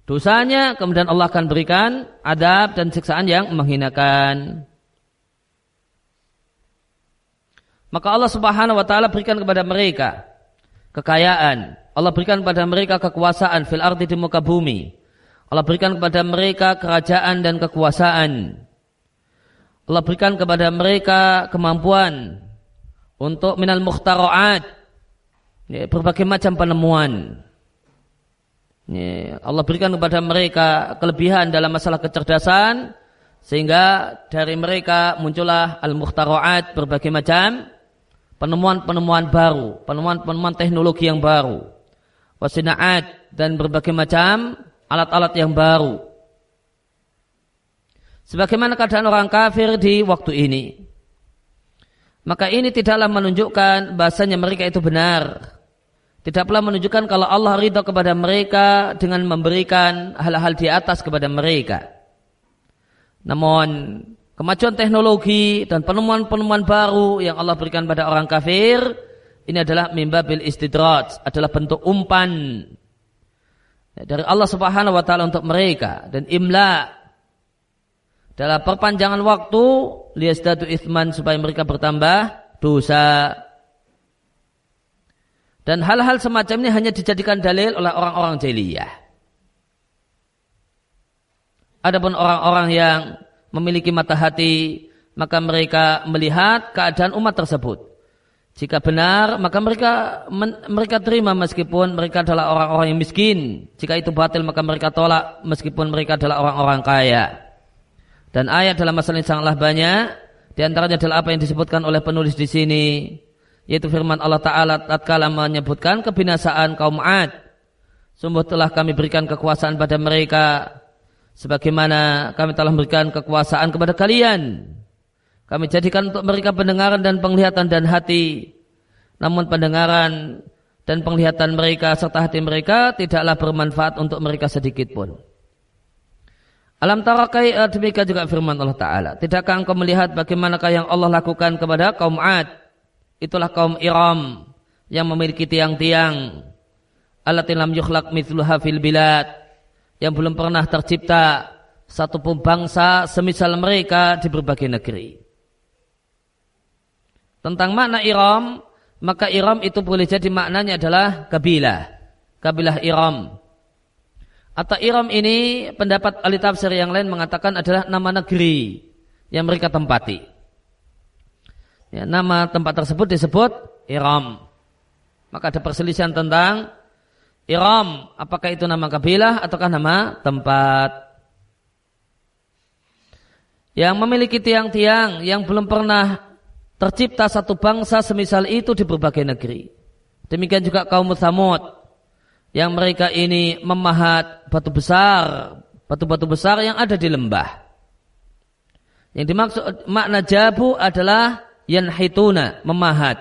dosanya, kemudian Allah akan berikan adab dan siksaan yang menghinakan. Maka Allah Subhanahu wa taala berikan kepada mereka kekayaan. Allah berikan kepada mereka kekuasaan fil ardi di muka bumi. Allah berikan kepada mereka kerajaan dan kekuasaan. Allah berikan kepada mereka kemampuan untuk minal muhtaraat ya, berbagai macam penemuan Allah berikan kepada mereka kelebihan dalam masalah kecerdasan sehingga dari mereka muncullah al-muhtaraat berbagai macam penemuan-penemuan baru, penemuan-penemuan teknologi yang baru, wasinaat dan berbagai macam alat-alat yang baru. Sebagaimana keadaan orang kafir di waktu ini. Maka ini tidaklah menunjukkan bahasanya mereka itu benar. Tidak pula menunjukkan kalau Allah ridho kepada mereka dengan memberikan hal-hal di atas kepada mereka. Namun kemajuan teknologi dan penemuan-penemuan baru yang Allah berikan pada orang kafir ini adalah mimbabil istidraj, adalah bentuk umpan dari Allah Subhanahu wa taala untuk mereka dan imla dalam perpanjangan waktu liyazdadu ithman supaya mereka bertambah dosa. Dan hal-hal semacam ini hanya dijadikan dalil oleh orang-orang jahiliyah. Adapun orang-orang yang memiliki mata hati, maka mereka melihat keadaan umat tersebut. Jika benar, maka mereka men, mereka terima meskipun mereka adalah orang-orang yang miskin. Jika itu batil, maka mereka tolak meskipun mereka adalah orang-orang kaya. Dan ayat dalam masalah ini sangatlah banyak. Di antaranya adalah apa yang disebutkan oleh penulis di sini, yaitu firman Allah Taala tatkala menyebutkan kebinasaan kaum Ad. Sungguh telah kami berikan kekuasaan pada mereka, sebagaimana kami telah memberikan kekuasaan kepada kalian. Kami jadikan untuk mereka pendengaran dan penglihatan dan hati. Namun pendengaran dan penglihatan mereka serta hati mereka tidaklah bermanfaat untuk mereka sedikit pun. Alam tarakai eh, demikian juga firman Allah Ta'ala. Tidakkah engkau melihat bagaimanakah yang Allah lakukan kepada kaum Ad? Itulah kaum Iram yang memiliki tiang-tiang. Alatin lam yukhlaq mithluha fil bilad. Yang belum pernah tercipta satu pun bangsa semisal mereka di berbagai negeri. Tentang makna iram, maka iram itu boleh jadi maknanya adalah kabilah. Kabilah iram. Atau iram ini pendapat ahli tafsir yang lain mengatakan adalah nama negeri yang mereka tempati. Ya, nama tempat tersebut disebut iram. Maka ada perselisihan tentang iram. Apakah itu nama kabilah ataukah nama tempat. Yang memiliki tiang-tiang yang belum pernah tercipta satu bangsa semisal itu di berbagai negeri. Demikian juga kaum Thamud yang mereka ini memahat batu besar, batu-batu besar yang ada di lembah. Yang dimaksud makna jabu adalah yanhituna, memahat.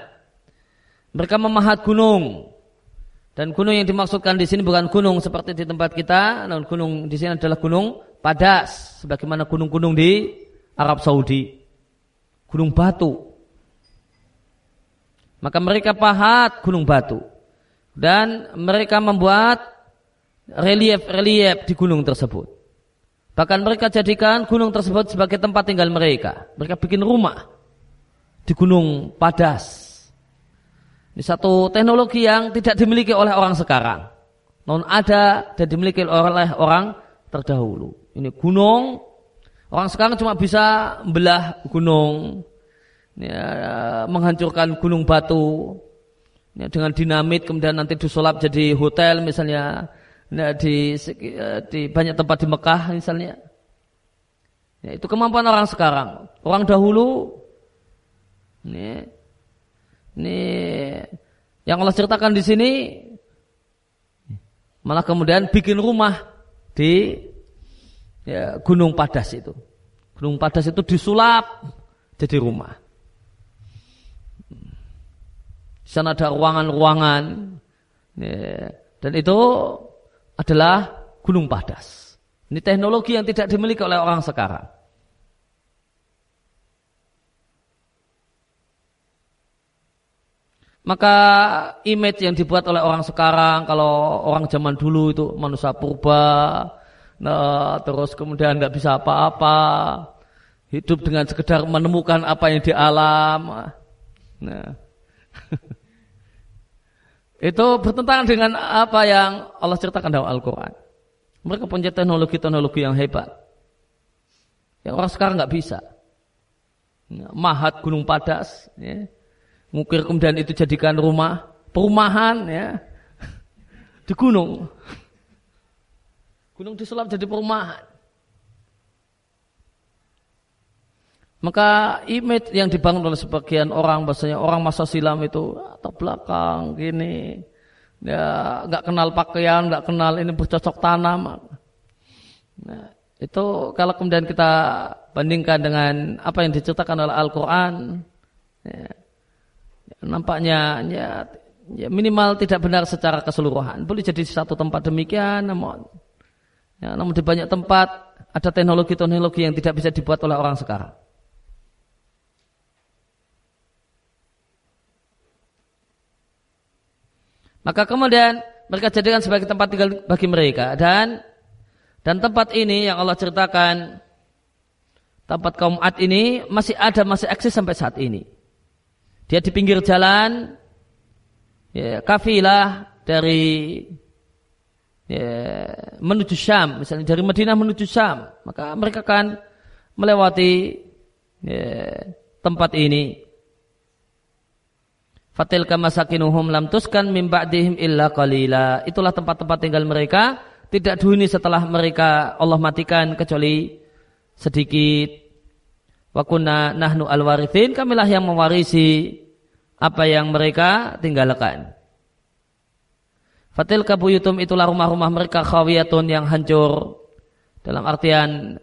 Mereka memahat gunung. Dan gunung yang dimaksudkan di sini bukan gunung seperti di tempat kita, namun gunung di sini adalah gunung padas, sebagaimana gunung-gunung di Arab Saudi. Gunung batu. Maka mereka pahat gunung batu. Dan mereka membuat relief-relief di gunung tersebut. Bahkan mereka jadikan gunung tersebut sebagai tempat tinggal mereka. Mereka bikin rumah di gunung padas. Ini satu teknologi yang tidak dimiliki oleh orang sekarang. Non ada dan dimiliki oleh orang terdahulu. Ini gunung, orang sekarang cuma bisa belah gunung, ya, menghancurkan gunung batu. Ya, dengan dinamit kemudian nanti disulap jadi hotel misalnya. Ya, di di banyak tempat di Mekah misalnya. Ya, itu kemampuan orang sekarang. Orang dahulu ini ini yang Allah ceritakan di sini malah kemudian bikin rumah di ya, Gunung Padas itu. Gunung Padas itu disulap jadi rumah sana ada ruangan-ruangan. Ya. Dan itu adalah gunung padas. Ini teknologi yang tidak dimiliki oleh orang sekarang. Maka image yang dibuat oleh orang sekarang kalau orang zaman dulu itu manusia purba, nah, terus kemudian nggak bisa apa-apa, hidup dengan sekedar menemukan apa yang di alam. Nah, itu bertentangan dengan apa yang Allah ceritakan dalam Al-Quran. Mereka punya teknologi-teknologi yang hebat. Yang orang sekarang nggak bisa. Ya, mahat gunung padas, ya. mungkin kemudian itu jadikan rumah, perumahan, ya, di gunung. Gunung disulap jadi perumahan. Maka image yang dibangun oleh sebagian orang bahasanya orang masa silam itu atau belakang gini ya nggak kenal pakaian nggak kenal ini bercocok tanam. Nah, itu kalau kemudian kita bandingkan dengan apa yang diceritakan oleh Al-Quran ya, nampaknya ya, ya minimal tidak benar secara keseluruhan. Boleh jadi satu tempat demikian namun ya, namun di banyak tempat ada teknologi-teknologi yang tidak bisa dibuat oleh orang sekarang Maka kemudian mereka jadikan sebagai tempat tinggal bagi mereka dan dan tempat ini yang Allah ceritakan tempat kaum Ad ini masih ada masih eksis sampai saat ini. Dia di pinggir jalan ya, kafilah dari ya, menuju Syam, misalnya dari Madinah menuju Syam, maka mereka akan melewati ya, tempat ini. Fatil kamasakinuhum lam tuskan min ba'dihim illa qalila. Itulah tempat-tempat tinggal mereka. Tidak dihuni setelah mereka Allah matikan kecuali sedikit. Wa kunna nahnu al-warithin. Kamilah yang mewarisi apa yang mereka tinggalkan. Fatil kabuyutum itulah rumah-rumah mereka khawiyatun yang hancur. Dalam artian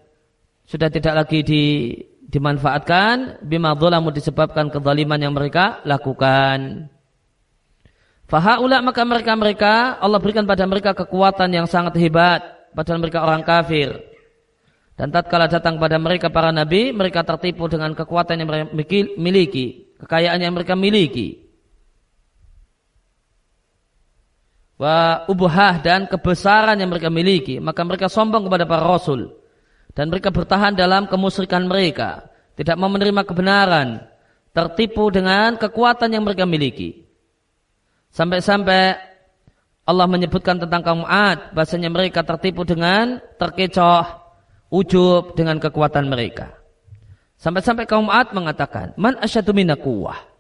sudah tidak lagi di dimanfaatkan bima disebabkan kezaliman yang mereka lakukan. Fahaula maka mereka-mereka Allah berikan pada mereka kekuatan yang sangat hebat padahal mereka orang kafir. Dan tatkala datang pada mereka para nabi, mereka tertipu dengan kekuatan yang mereka miliki, kekayaan yang mereka miliki. Wa ubuhah dan kebesaran yang mereka miliki, maka mereka sombong kepada para rasul dan mereka bertahan dalam kemusyrikan mereka, tidak mau menerima kebenaran, tertipu dengan kekuatan yang mereka miliki. Sampai-sampai Allah menyebutkan tentang kaum Ad, bahasanya mereka tertipu dengan terkecoh, ujub dengan kekuatan mereka. Sampai-sampai kaum Ad mengatakan, Man asyadu kuwah.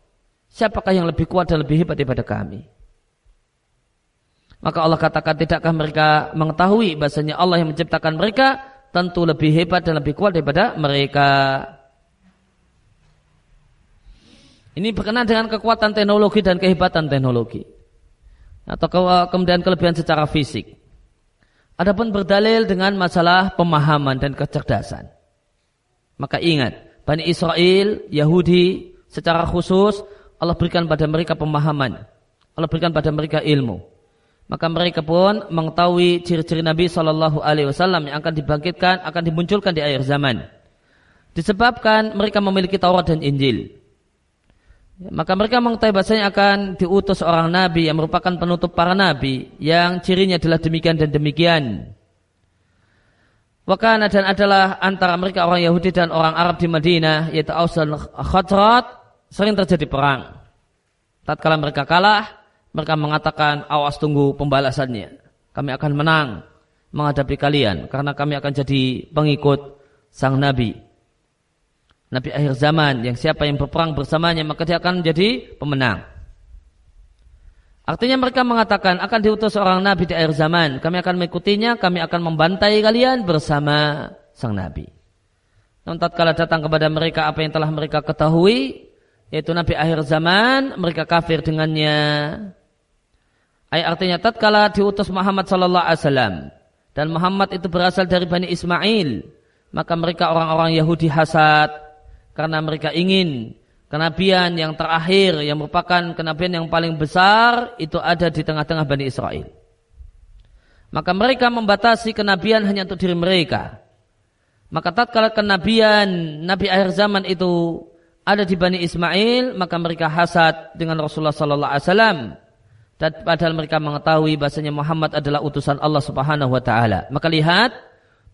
Siapakah yang lebih kuat dan lebih hebat daripada kami? Maka Allah katakan, tidakkah mereka mengetahui bahasanya Allah yang menciptakan mereka tentu lebih hebat dan lebih kuat daripada mereka. Ini berkenaan dengan kekuatan teknologi dan kehebatan teknologi. Atau kemudian kelebihan secara fisik. Adapun berdalil dengan masalah pemahaman dan kecerdasan. Maka ingat, Bani Israel, Yahudi, secara khusus Allah berikan pada mereka pemahaman. Allah berikan pada mereka ilmu maka mereka pun mengetahui ciri-ciri Nabi Shallallahu Alaihi Wasallam yang akan dibangkitkan, akan dimunculkan di akhir zaman. Disebabkan mereka memiliki Taurat dan Injil. Maka mereka mengetahui bahasanya akan diutus orang nabi yang merupakan penutup para nabi yang cirinya adalah demikian dan demikian. Wakana dan adalah antara mereka orang Yahudi dan orang Arab di Madinah yaitu Aus dan Khadrat sering terjadi perang. Tatkala mereka kalah, mereka mengatakan, awas tunggu pembalasannya. Kami akan menang menghadapi kalian. Karena kami akan jadi pengikut sang Nabi. Nabi akhir zaman yang siapa yang berperang bersamanya maka dia akan menjadi pemenang. Artinya mereka mengatakan akan diutus seorang Nabi di akhir zaman. Kami akan mengikutinya, kami akan membantai kalian bersama sang Nabi. Namun tatkala datang kepada mereka apa yang telah mereka ketahui, yaitu Nabi akhir zaman, mereka kafir dengannya. Ayat artinya tatkala diutus Muhammad sallallahu alaihi wasallam dan Muhammad itu berasal dari Bani Ismail, maka mereka orang-orang Yahudi hasad karena mereka ingin kenabian yang terakhir yang merupakan kenabian yang paling besar itu ada di tengah-tengah Bani Israel. Maka mereka membatasi kenabian hanya untuk diri mereka. Maka tatkala kenabian Nabi akhir zaman itu ada di Bani Ismail, maka mereka hasad dengan Rasulullah sallallahu alaihi wasallam dan padahal mereka mengetahui bahasanya Muhammad adalah utusan Allah Subhanahu wa taala. Maka lihat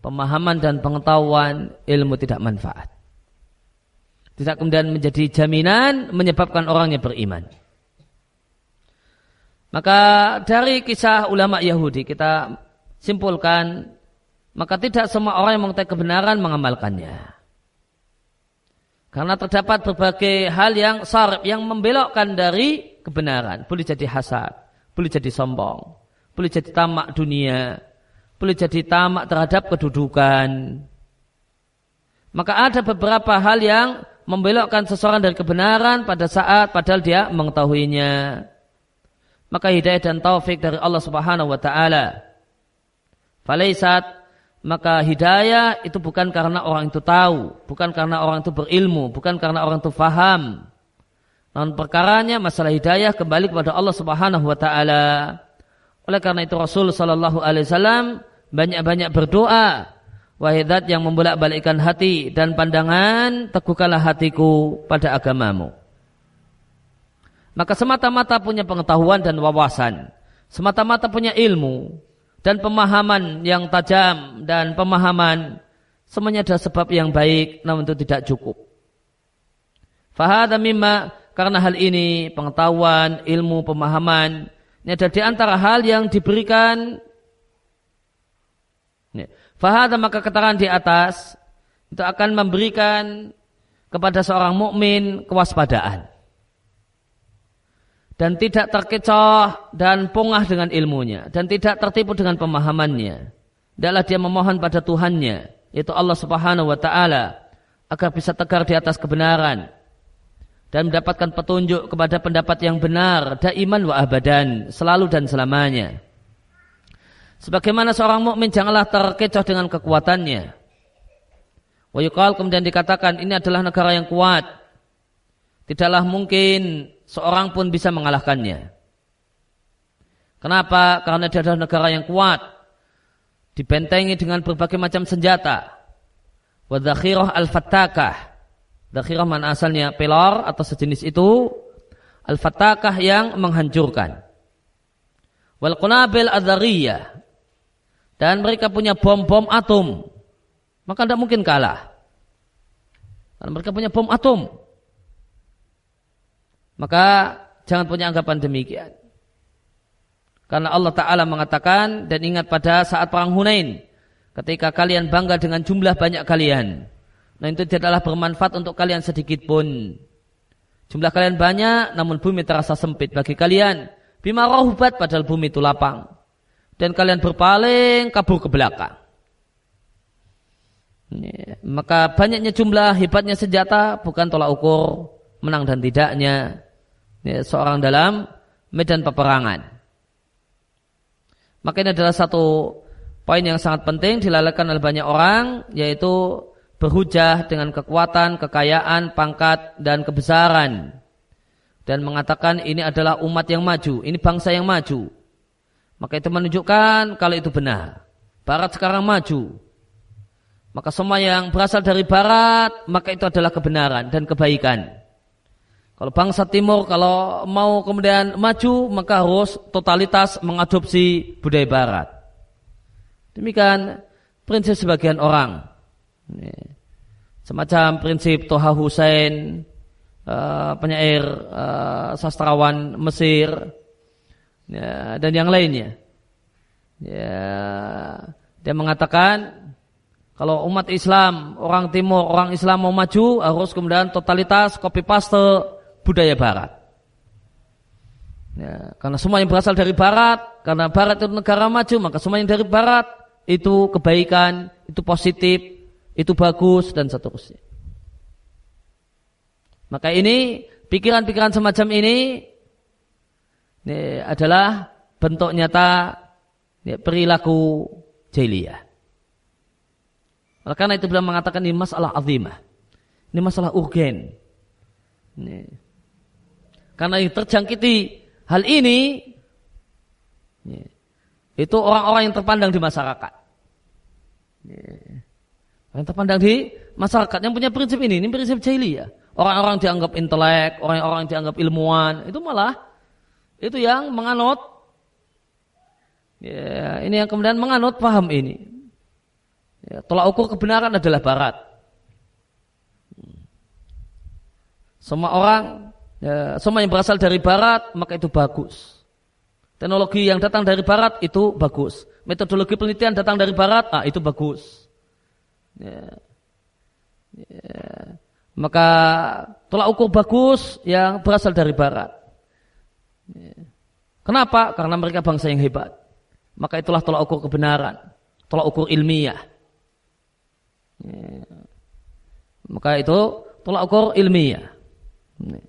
pemahaman dan pengetahuan ilmu tidak manfaat. Tidak kemudian menjadi jaminan menyebabkan orangnya beriman. Maka dari kisah ulama Yahudi kita simpulkan maka tidak semua orang yang mengetahui kebenaran mengamalkannya. Karena terdapat berbagai hal yang sarif yang membelokkan dari kebenaran, boleh jadi hasad, boleh jadi sombong, boleh jadi tamak dunia, boleh jadi tamak terhadap kedudukan. Maka ada beberapa hal yang membelokkan seseorang dari kebenaran pada saat padahal dia mengetahuinya. Maka hidayah dan taufik dari Allah Subhanahu wa taala. Falaisat maka hidayah itu bukan karena orang itu tahu, bukan karena orang itu berilmu, bukan karena orang itu faham, namun perkaranya masalah hidayah kembali kepada Allah Subhanahu wa taala. Oleh karena itu Rasul sallallahu alaihi wasallam banyak-banyak berdoa, wahai zat yang membolak-balikkan hati dan pandangan, teguhkanlah hatiku pada agamamu. Maka semata-mata punya pengetahuan dan wawasan semata-mata punya ilmu dan pemahaman yang tajam dan pemahaman semuanya adalah sebab yang baik namun itu tidak cukup. Fahada mimma karena hal ini pengetahuan, ilmu, pemahaman ini ada di antara hal yang diberikan. Fahada maka keterangan di atas itu akan memberikan kepada seorang mukmin kewaspadaan. Dan tidak terkecoh dan pongah dengan ilmunya dan tidak tertipu dengan pemahamannya. Adalah dia memohon pada Tuhannya, yaitu Allah Subhanahu wa taala agar bisa tegar di atas kebenaran dan mendapatkan petunjuk kepada pendapat yang benar, daiman wa abadan, selalu dan selamanya. Sebagaimana seorang mukmin janganlah terkecoh dengan kekuatannya. Wa kemudian dikatakan ini adalah negara yang kuat. Tidaklah mungkin seorang pun bisa mengalahkannya. Kenapa? Karena dia adalah negara yang kuat. Dibentengi dengan berbagai macam senjata. Wadzakhirah al-fattakah. Dakhirah mana asalnya pelor atau sejenis itu. Al-fattakah yang menghancurkan. Wal qunabil. Dan mereka punya bom-bom atom. Maka tidak mungkin kalah. Karena mereka punya bom atom. Maka jangan punya anggapan demikian. Karena Allah Ta'ala mengatakan dan ingat pada saat perang Hunain. Ketika kalian bangga dengan jumlah banyak kalian. Nah itu tidaklah bermanfaat untuk kalian sedikit pun. Jumlah kalian banyak namun bumi terasa sempit bagi kalian. Bima rohubat padahal bumi itu lapang. Dan kalian berpaling kabur ke belakang. Maka banyaknya jumlah hebatnya senjata bukan tolak ukur menang dan tidaknya ya, seorang dalam medan peperangan. Maka ini adalah satu poin yang sangat penting dilalaikan oleh banyak orang yaitu berhujah dengan kekuatan, kekayaan, pangkat dan kebesaran dan mengatakan ini adalah umat yang maju, ini bangsa yang maju. Maka itu menunjukkan kalau itu benar. Barat sekarang maju. Maka semua yang berasal dari barat, maka itu adalah kebenaran dan kebaikan. Kalau bangsa timur kalau mau kemudian maju maka harus totalitas mengadopsi budaya barat. Demikian prinsip sebagian orang. Semacam prinsip Toha Hussein, uh, penyair uh, sastrawan Mesir, ya, dan yang lainnya. Ya, dia mengatakan kalau umat Islam, orang timur, orang Islam mau maju harus kemudian totalitas copy paste budaya barat. Ya, karena semua yang berasal dari barat, karena barat itu negara maju, maka semua yang dari barat itu kebaikan, itu positif, itu bagus dan seterusnya. Maka ini pikiran-pikiran semacam ini, ini adalah bentuk nyata ya, perilaku jahiliyah. Karena itu beliau mengatakan ini masalah azimah. Ini masalah urgen. Ini karena yang terjangkiti hal ini ya, itu orang-orang yang terpandang di masyarakat. Ya, yang terpandang di masyarakat yang punya prinsip ini, ini prinsip jahiliyah. Orang-orang dianggap intelek, orang-orang dianggap ilmuwan, itu malah itu yang menganut ya, ini yang kemudian menganut paham ini. Ya, tolak ukur kebenaran adalah barat. Semua orang ya, semua yang berasal dari barat maka itu bagus. Teknologi yang datang dari barat itu bagus. Metodologi penelitian datang dari barat, ah itu bagus. Ya. Ya. Maka tolak ukur bagus yang berasal dari barat. Ya. Kenapa? Karena mereka bangsa yang hebat. Maka itulah tolak ukur kebenaran, tolak ukur ilmiah. Ya. Maka itu tolak ukur ilmiah. Ya.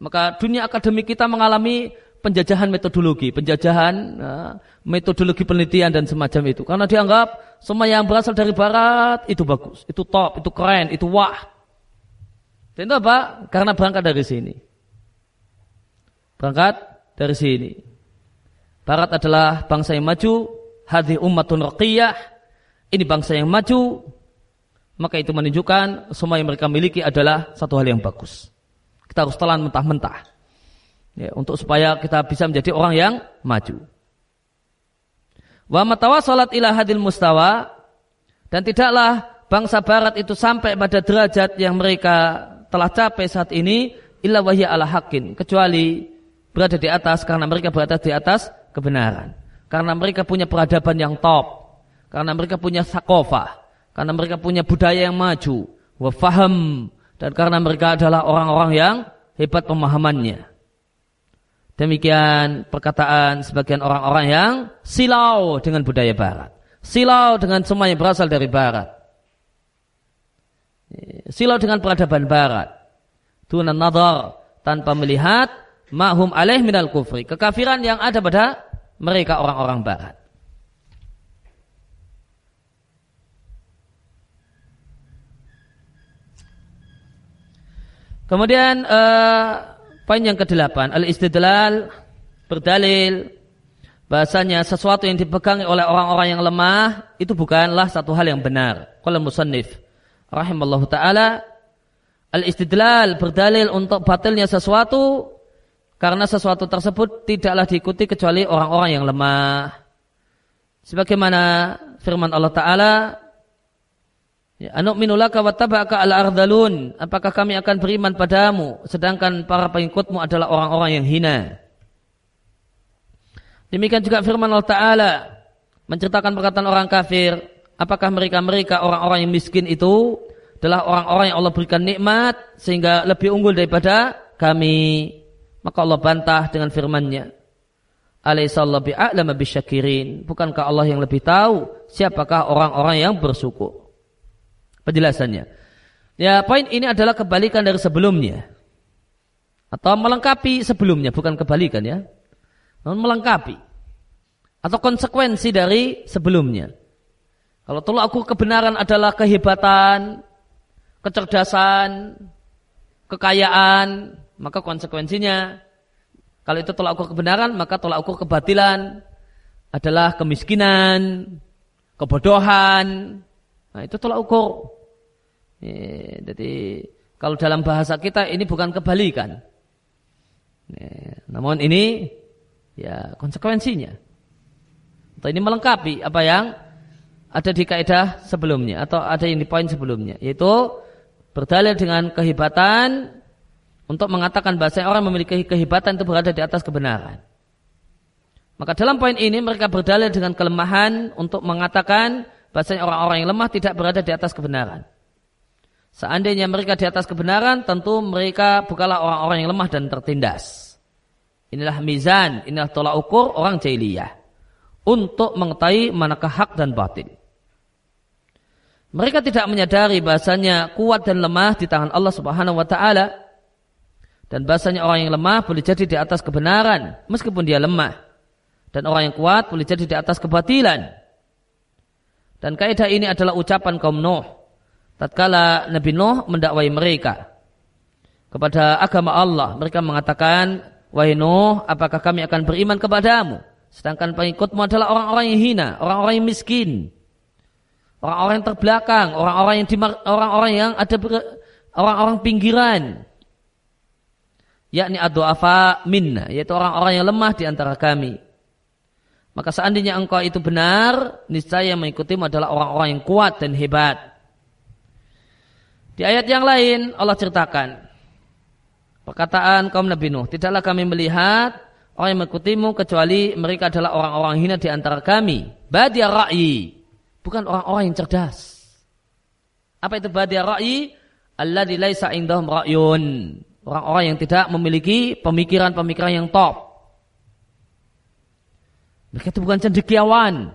Maka dunia akademik kita mengalami penjajahan metodologi, penjajahan uh, metodologi penelitian dan semacam itu. Karena dianggap semua yang berasal dari barat itu bagus, itu top, itu keren, itu wah. Dan itu apa? Karena berangkat dari sini. Berangkat dari sini. Barat adalah bangsa yang maju, hadhi ummatun raqiyah. Ini bangsa yang maju, maka itu menunjukkan semua yang mereka miliki adalah satu hal yang bagus. Kita harus telan mentah-mentah. Ya, untuk supaya kita bisa menjadi orang yang maju. Wa matawasalat ila hadil mustawa dan tidaklah bangsa barat itu sampai pada derajat yang mereka telah capai saat ini illa wahya ala hakin kecuali berada di atas karena mereka berada di atas kebenaran. Karena mereka punya peradaban yang top. Karena mereka punya sakofah. Karena mereka punya budaya yang maju. Wa faham. Dan karena mereka adalah orang-orang yang hebat pemahamannya. Demikian perkataan sebagian orang-orang yang silau dengan budaya barat. Silau dengan semua yang berasal dari barat. Silau dengan peradaban barat. Tunan nadar tanpa melihat ma'hum alaih minal kufri. Kekafiran yang ada pada mereka orang-orang barat. Kemudian uh, Poin yang kedelapan, al-istidlal berdalil bahasanya sesuatu yang dipegangi oleh orang-orang yang lemah itu bukanlah satu hal yang benar. Kalau musannif rahimallahu taala al-istidlal berdalil untuk batilnya sesuatu karena sesuatu tersebut tidaklah diikuti kecuali orang-orang yang lemah. Sebagaimana firman Allah taala Ya, Anuk minulaka wa tabaka al ardalun. Apakah kami akan beriman padamu sedangkan para pengikutmu adalah orang-orang yang hina? Demikian juga firman Allah Ta'ala menceritakan perkataan orang kafir. Apakah mereka-mereka orang-orang yang miskin itu adalah orang-orang yang Allah berikan nikmat sehingga lebih unggul daripada kami? Maka Allah bantah dengan firman-Nya. Alaihissallahu bi'a'lama bisyakirin. Bukankah Allah yang lebih tahu siapakah orang-orang yang bersyukur? Penjelasannya. Ya, poin ini adalah kebalikan dari sebelumnya. Atau melengkapi sebelumnya, bukan kebalikan ya. Namun melengkapi. Atau konsekuensi dari sebelumnya. Kalau tolak aku kebenaran adalah kehebatan, kecerdasan, kekayaan, maka konsekuensinya kalau itu tolak ukur kebenaran, maka tolak ukur kebatilan adalah kemiskinan, kebodohan. Nah, itu tolak ukur. Ya, jadi kalau dalam bahasa kita ini bukan kebalikan. Ya, namun ini ya konsekuensinya. Atau ini melengkapi apa yang ada di kaidah sebelumnya atau ada yang di poin sebelumnya yaitu berdalil dengan kehebatan untuk mengatakan bahasa orang memiliki kehebatan itu berada di atas kebenaran. Maka dalam poin ini mereka berdalil dengan kelemahan untuk mengatakan bahasa orang-orang yang lemah tidak berada di atas kebenaran. Seandainya mereka di atas kebenaran, tentu mereka bukanlah orang-orang yang lemah dan tertindas. Inilah mizan, inilah tolak ukur orang jahiliyah. Untuk mengetahui manakah hak dan batil. Mereka tidak menyadari bahasanya kuat dan lemah di tangan Allah subhanahu wa ta'ala. Dan bahasanya orang yang lemah boleh jadi di atas kebenaran, meskipun dia lemah. Dan orang yang kuat boleh jadi di atas kebatilan. Dan kaidah ini adalah ucapan kaum Nuh tatkala Nabi Nuh mendakwai mereka kepada agama Allah. Mereka mengatakan, Wahai Nuh, apakah kami akan beriman kepadamu? Sedangkan pengikutmu adalah orang-orang yang hina, orang-orang yang miskin, orang-orang yang terbelakang, orang-orang yang orang-orang yang ada orang-orang pinggiran. Yakni adu'afa minna, yaitu orang-orang yang lemah di antara kami. Maka seandainya engkau itu benar, niscaya yang mengikutimu adalah orang-orang yang kuat dan hebat. Di ayat yang lain Allah ceritakan perkataan kaum Nabi Nuh, tidaklah kami melihat orang yang mengikutimu kecuali mereka adalah orang-orang hina di antara kami. Badia ra'yi, bukan orang-orang yang cerdas. Apa itu badia ra'yi? Allah laisa indahum ra'yun. Orang-orang yang tidak memiliki pemikiran-pemikiran yang top. Mereka itu bukan cendekiawan.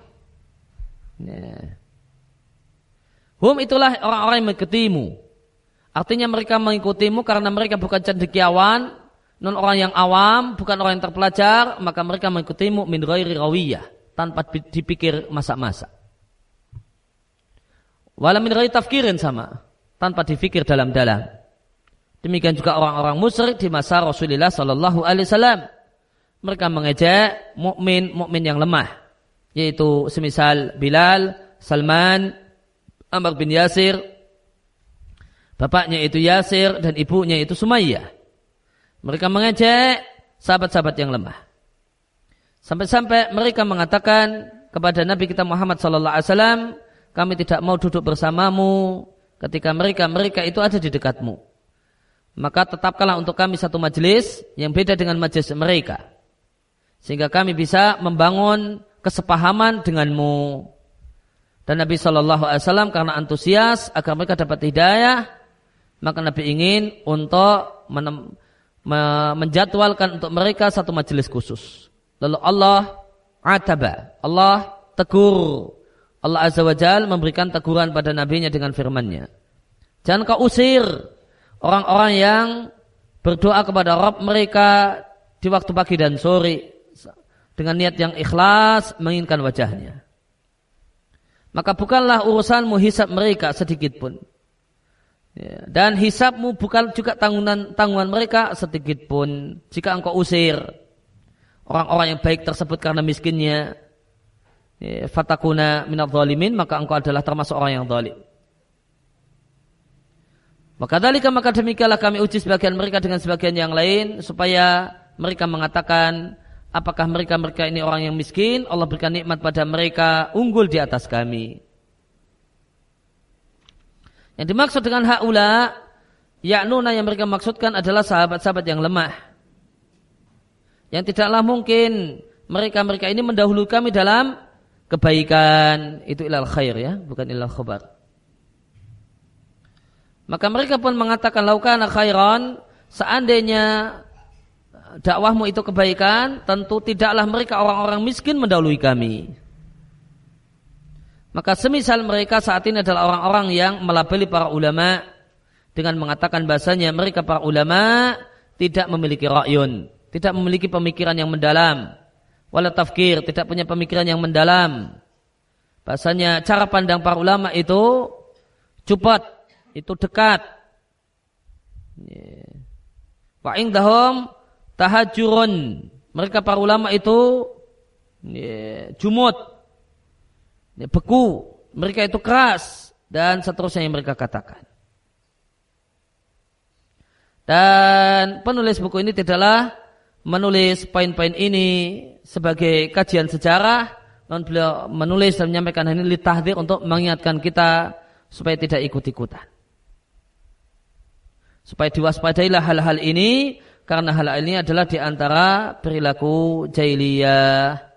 Hum itulah orang-orang yang mengikutimu. Artinya mereka mengikutimu karena mereka bukan cendekiawan, non orang yang awam, bukan orang yang terpelajar, maka mereka mengikutimu min ghairi rawiyah, tanpa dipikir masa-masa. Walau min ghairi tafkirin sama, tanpa dipikir dalam-dalam. Demikian juga orang-orang musyrik di masa Rasulullah Sallallahu Alaihi Wasallam. Mereka mengejek mukmin mukmin yang lemah, yaitu semisal Bilal, Salman, Amr bin Yasir, Bapaknya itu Yasir dan ibunya itu Sumayyah. Mereka mengejek sahabat-sahabat yang lemah. Sampai-sampai mereka mengatakan kepada Nabi kita Muhammad sallallahu alaihi wasallam, kami tidak mau duduk bersamamu ketika mereka mereka itu ada di dekatmu. Maka tetapkanlah untuk kami satu majelis yang beda dengan majelis mereka. Sehingga kami bisa membangun kesepahaman denganmu. Dan Nabi Shallallahu Alaihi Wasallam karena antusias agar mereka dapat hidayah, maka Nabi ingin untuk menem, me, menjadwalkan untuk mereka satu majelis khusus. Lalu Allah ataba, Allah tegur. Allah Azza wa Jal memberikan teguran pada nabinya dengan firman-Nya. Jangan kau usir orang-orang yang berdoa kepada Rabb mereka di waktu pagi dan sore dengan niat yang ikhlas menginginkan wajahnya. Maka bukanlah urusanmu hisap mereka sedikit pun. Ya, dan hisapmu bukan juga tanggungan tanggungan mereka sedikit pun. Jika engkau usir orang-orang yang baik tersebut karena miskinnya, ya, fatakuna minat zalimin, maka engkau adalah termasuk orang yang zalim. Maka dalika maka demikianlah kami uji sebagian mereka dengan sebagian yang lain supaya mereka mengatakan Apakah mereka-mereka ini orang yang miskin? Allah berikan nikmat pada mereka unggul di atas kami. Yang dimaksud dengan haula, yaknuna yang mereka maksudkan adalah sahabat-sahabat yang lemah. Yang tidaklah mungkin mereka-mereka ini mendahului kami dalam kebaikan. Itu ilal khair ya, bukan ilal khobar. Maka mereka pun mengatakan laukana khairan, seandainya dakwahmu itu kebaikan, tentu tidaklah mereka orang-orang miskin mendahului kami. Maka semisal mereka saat ini adalah orang-orang yang melabeli para ulama dengan mengatakan bahasanya mereka para ulama tidak memiliki ra'yun, tidak memiliki pemikiran yang mendalam, wala tafkir, tidak punya pemikiran yang mendalam. Bahasanya cara pandang para ulama itu cepat, itu dekat. Wa indahum tahajurun. Mereka para ulama itu ya, jumut, ya, beku. Mereka itu keras dan seterusnya yang mereka katakan. Dan penulis buku ini tidaklah menulis poin-poin ini sebagai kajian sejarah, non beliau menulis dan menyampaikan ini litahdir untuk mengingatkan kita supaya tidak ikut-ikutan. Supaya diwaspadailah hal-hal ini karena hal ini adalah di antara perilaku jahiliyah.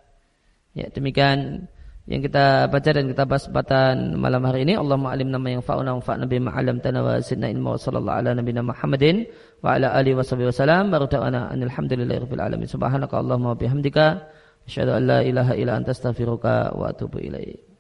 Ya, demikian yang kita baca dan kita bahas kesempatan malam hari ini. Allahumma alim nama yang fa'una wa fa'na bima alam tana wa sidna ilma wa sallallahu ala nabina Muhammadin wa ala alihi wa sahbihi wa salam. Baru ta'ana anilhamdulillahi rabbil alamin. Subhanaka Allahumma bihamdika. Asyhadu an la ilaha illa anta astaghfiruka wa atubu ilaik.